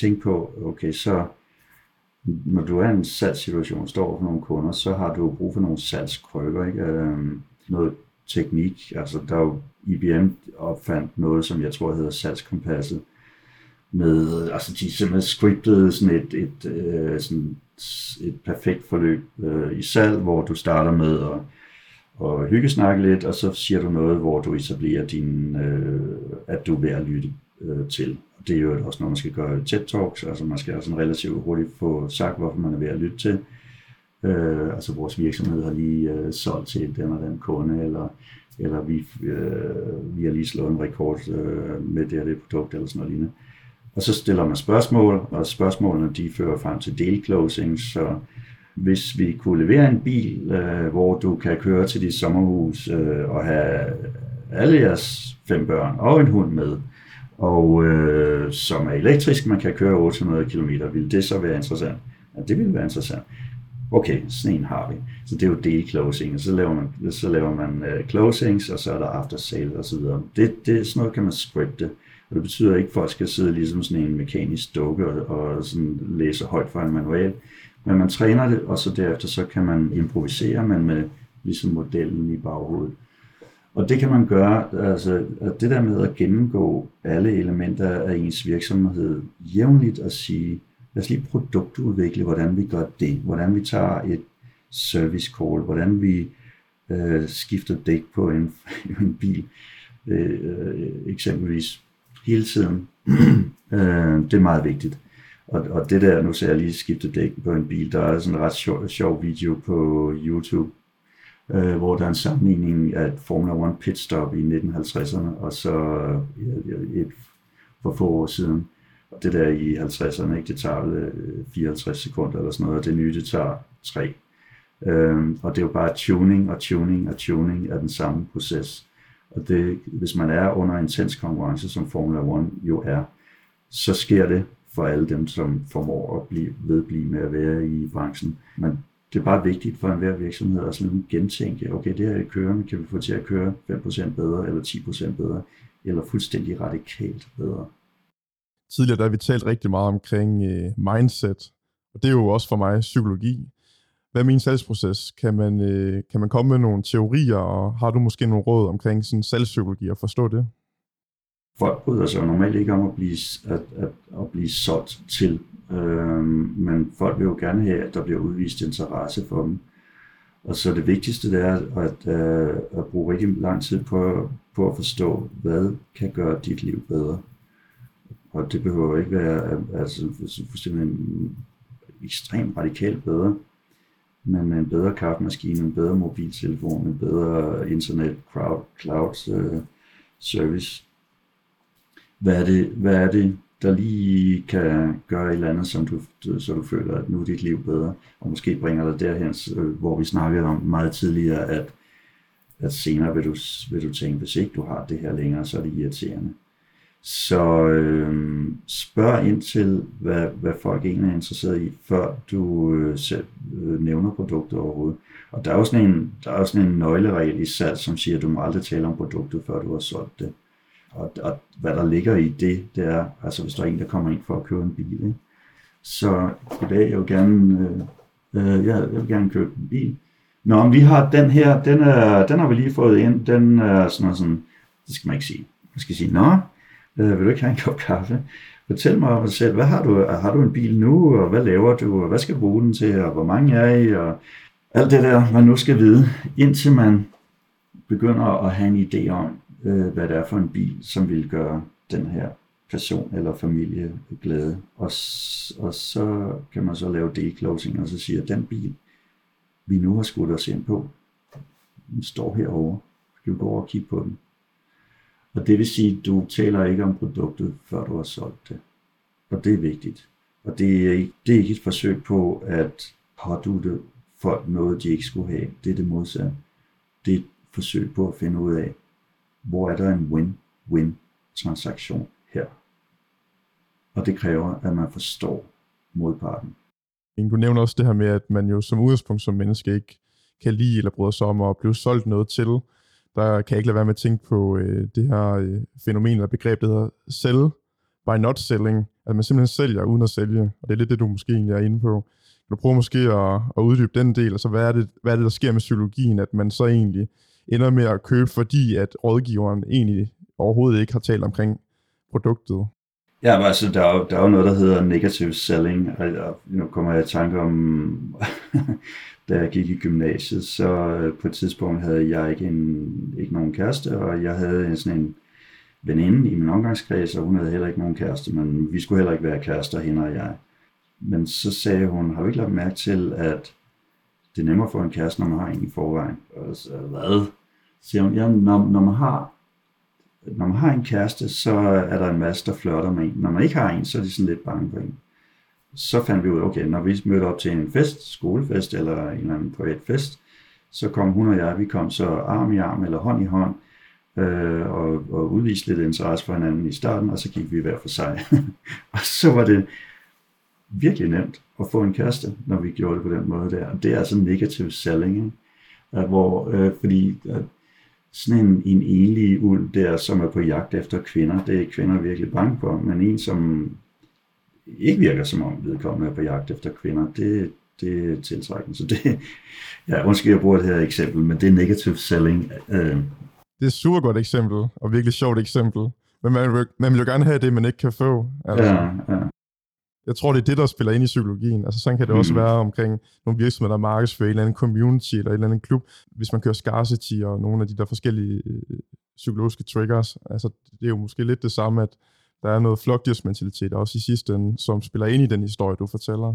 tænk på, okay, så når du er i en salgssituation, står for nogle kunder, så har du brug for nogle salgskrykker, ikke? Øh, noget teknik, altså der er jo IBM opfandt noget, som jeg tror hedder salgskompasset, med, altså de simpelthen scriptede sådan et, et, øh, sådan et perfekt forløb øh, i salg, hvor du starter med at, at hyggesnakke lidt, og så siger du noget, hvor du etablerer din, øh, at du er ved at lytte øh, til det er jo også, når man skal gøre TED-talks, altså man skal sådan relativt hurtigt få sagt, hvorfor man er ved at lytte til. Øh, altså vores virksomhed har lige øh, solgt til den og den kunde, eller, eller vi, øh, vi har lige slået en rekord øh, med det og det produkt, eller sådan noget lignende. Og så stiller man spørgsmål, og spørgsmålene de fører frem til delclosing, så hvis vi kunne levere en bil, øh, hvor du kan køre til dit sommerhus øh, og have alle jeres fem børn og en hund med, og øh, som er elektrisk, man kan køre 800 km, vil det så være interessant? Ja, det vil være interessant. Okay, sådan en har vi. Så det er jo delclosing, og så laver man, så laver man uh, closings, og så er der after sale og så videre. Det, det, sådan noget kan man scripte. Og det betyder ikke, at folk skal sidde ligesom sådan en mekanisk dukke og, og sådan læse højt fra en manual. Men man træner det, og så derefter så kan man improvisere, men med ligesom modellen i baghovedet. Og det kan man gøre, altså at det der med at gennemgå alle elementer af ens virksomhed jævnligt og sige, lad os lige produktudvikle, hvordan vi gør det, hvordan vi tager et service call, hvordan vi øh, skifter dæk på en, en bil, øh, eksempelvis hele tiden. øh, det er meget vigtigt. Og, og det der, nu ser jeg lige skifte dæk på en bil, der er sådan en ret sjov, sjov video på YouTube, øh, hvor der er en sammenligning af Formula 1 pitstop i 1950'erne, og så øh, et, for få år siden. Og det der i 50'erne, ikke, det tager øh, 54 sekunder eller sådan noget, og det nye, det tager 3. Øh, og det er jo bare tuning og tuning og tuning af den samme proces. Og det, hvis man er under intens konkurrence, som Formula 1 jo er, så sker det for alle dem, som formår at blive, vedblive med at være i branchen. Man det er bare vigtigt for enhver virksomhed at sådan gentænke, okay, det her kører, kan vi få til at køre 5% bedre, eller 10% bedre, eller fuldstændig radikalt bedre. Tidligere der har vi talt rigtig meget omkring øh, mindset, og det er jo også for mig psykologi. Hvad er min salgsproces? Kan man, øh, kan man komme med nogle teorier, og har du måske nogle råd omkring sådan salgspsykologi og forstå det? Folk bryder sig normalt ikke om at blive, at, at, at blive solgt til, øh, men folk vil jo gerne have, at der bliver udvist interesse for dem. Og så det vigtigste det er at, øh, at bruge rigtig lang tid på, på at forstå, hvad kan gøre dit liv bedre. Og det behøver ikke være altså, fuldstændig ekstremt radikalt bedre, men en bedre kaffemaskine, en bedre mobiltelefon, en bedre internet cloud, cloud uh, øh, service. Hvad er, det, hvad er det, der lige kan gøre et eller andet, som du, så du føler, at nu er dit liv bedre, og måske bringer dig derhen, øh, hvor vi snakkede om meget tidligere, at, at senere vil du, vil du tænke, hvis ikke du har det her længere, så er det irriterende. Så øh, spørg ind til, hvad, hvad folk egentlig er interesseret i, før du øh, selv øh, nævner produktet overhovedet. Og der er også sådan en, der er også sådan en nøgleregel i salg, som siger, at du må aldrig tale om produktet, før du har solgt det. Og, og hvad der ligger i det, det er, altså hvis der er en, der kommer ind for at købe en bil, ikke? så i dag, jeg vil gerne, øh, øh, jeg vil gerne købe en bil. Nå, vi har den her, den, er, den har vi lige fået ind, den er sådan og sådan, det skal man ikke sige. Man skal sige, nå, øh, vil du ikke have en kop kaffe? Fortæl mig om dig selv, hvad har du, har du en bil nu, og hvad laver du, og hvad skal du bruge den til, og hvor mange er I, og alt det der, man nu skal vide, indtil man begynder at have en idé om, øh, hvad det er for en bil, som vil gøre den her person eller familie glade. Og, og så kan man så lave declosing, og så siger, at den bil, vi nu har skudt os ind på, den står herovre. Skal vi gå over og kigge på den? Og det vil sige, at du taler ikke om produktet, før du har solgt det. Og det er vigtigt. Og det er ikke, det er ikke et forsøg på at pådute folk noget, de ikke skulle have. Det er det modsatte. Det er et forsøg på at finde ud af, hvor er der en win-win transaktion her. Og det kræver, at man forstår modparten. Du nævner også det her med, at man jo som udgangspunkt som menneske ikke kan lide eller bryde sig om at blive solgt noget til der kan jeg ikke lade være med at tænke på øh, det her øh, fænomen eller begreb, der hedder sell by not selling. At man simpelthen sælger uden at sælge. Og det er lidt det, du måske egentlig er inde på. Kan du prøve måske at, at uddybe den del, altså hvad er, det, hvad er det, der sker med psykologien, at man så egentlig ender med at købe, fordi at rådgiveren egentlig overhovedet ikke har talt omkring produktet? Ja, men altså, der er, jo, der er jo noget, der hedder negative selling, og, og nu kommer jeg i tanke om, da jeg gik i gymnasiet, så øh, på et tidspunkt havde jeg ikke, en, ikke nogen kæreste, og jeg havde sådan en veninde i min omgangskreds, og hun havde heller ikke nogen kæreste, men vi skulle heller ikke være kærester, hende og jeg. Men så sagde hun, har du ikke lagt mærke til, at det er nemmere for en kæreste, når man har en i forvejen? Og så, hvad? Så siger hun, ja, når, når man har når man har en kæreste, så er der en masse, der flørter med en. Når man ikke har en, så er de sådan lidt bange for en. Så fandt vi ud af, okay, når vi mødte op til en fest, skolefest eller en eller anden privat fest, så kom hun og jeg, vi kom så arm i arm eller hånd i hånd, øh, og, og udviste lidt interesse for hinanden i starten, og så gik vi hver for sig. og så var det virkelig nemt at få en kæreste, når vi gjorde det på den måde der. Og det er altså negativ selling, ikke? hvor, øh, fordi at sådan en, en enlig uld der, som er på jagt efter kvinder, det er kvinder virkelig bange for, men en, som ikke virker som om vedkommende er på jagt efter kvinder, det, det er tiltrækkende. Så det, ja, undskyld, jeg bruger det her eksempel, men det er negative selling. Øh. Det er et super godt eksempel, og virkelig sjovt eksempel. Men man vil, man vil jo gerne have det, man ikke kan få. Altså. Ja, ja. Jeg tror, det er det, der spiller ind i psykologien. Altså sådan kan det mm. også være omkring nogle virksomheder, der markedsfører en eller anden community eller en eller anden klub. Hvis man kører scarcity og nogle af de der forskellige øh, psykologiske triggers. Altså det er jo måske lidt det samme, at der er noget flokdyrsmentalitet også i sidste ende, som spiller ind i den historie, du fortæller.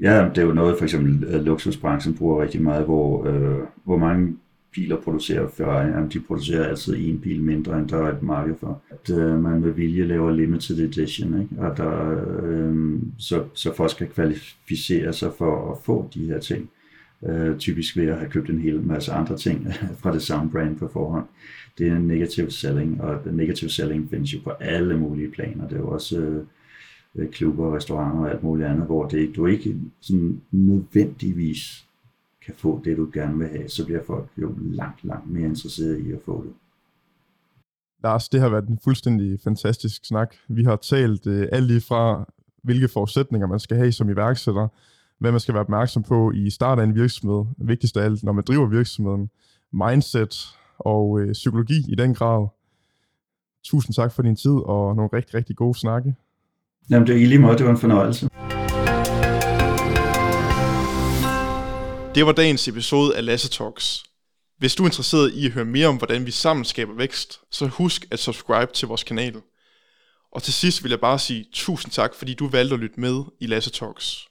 Ja, det er jo noget, for eksempel øh, luksusbranchen bruger rigtig meget, hvor, øh, hvor mange biler producerer Ferrari, jamen de producerer altid en bil mindre, end der er et marked for. At øh, man med vilje laver limited edition, ikke? Og der, øh, så, så folk skal kvalificere sig for at få de her ting. Øh, typisk ved at have købt en hel masse andre ting fra det samme brand på forhånd. Det er negative selling, og negative selling findes jo på alle mulige planer. Det er jo også øh, øh klubber, restauranter og alt muligt andet, hvor det, du ikke sådan nødvendigvis kan få det, du gerne vil have, så bliver folk jo langt, langt mere interesseret i at få det. Lars, det har været en fuldstændig fantastisk snak. Vi har talt øh, alt lige fra, hvilke forudsætninger man skal have som iværksætter, hvad man skal være opmærksom på i starten af en virksomhed, vigtigst af alt, når man driver virksomheden, mindset og øh, psykologi i den grad. Tusind tak for din tid og nogle rigtig, rigtig gode snakke. Jamen det er i lige måde, det var en fornøjelse. Det var dagens episode af Lasse Talks. Hvis du er interesseret i at høre mere om, hvordan vi sammen skaber vækst, så husk at subscribe til vores kanal. Og til sidst vil jeg bare sige tusind tak, fordi du valgte at lytte med i Lasse Talks.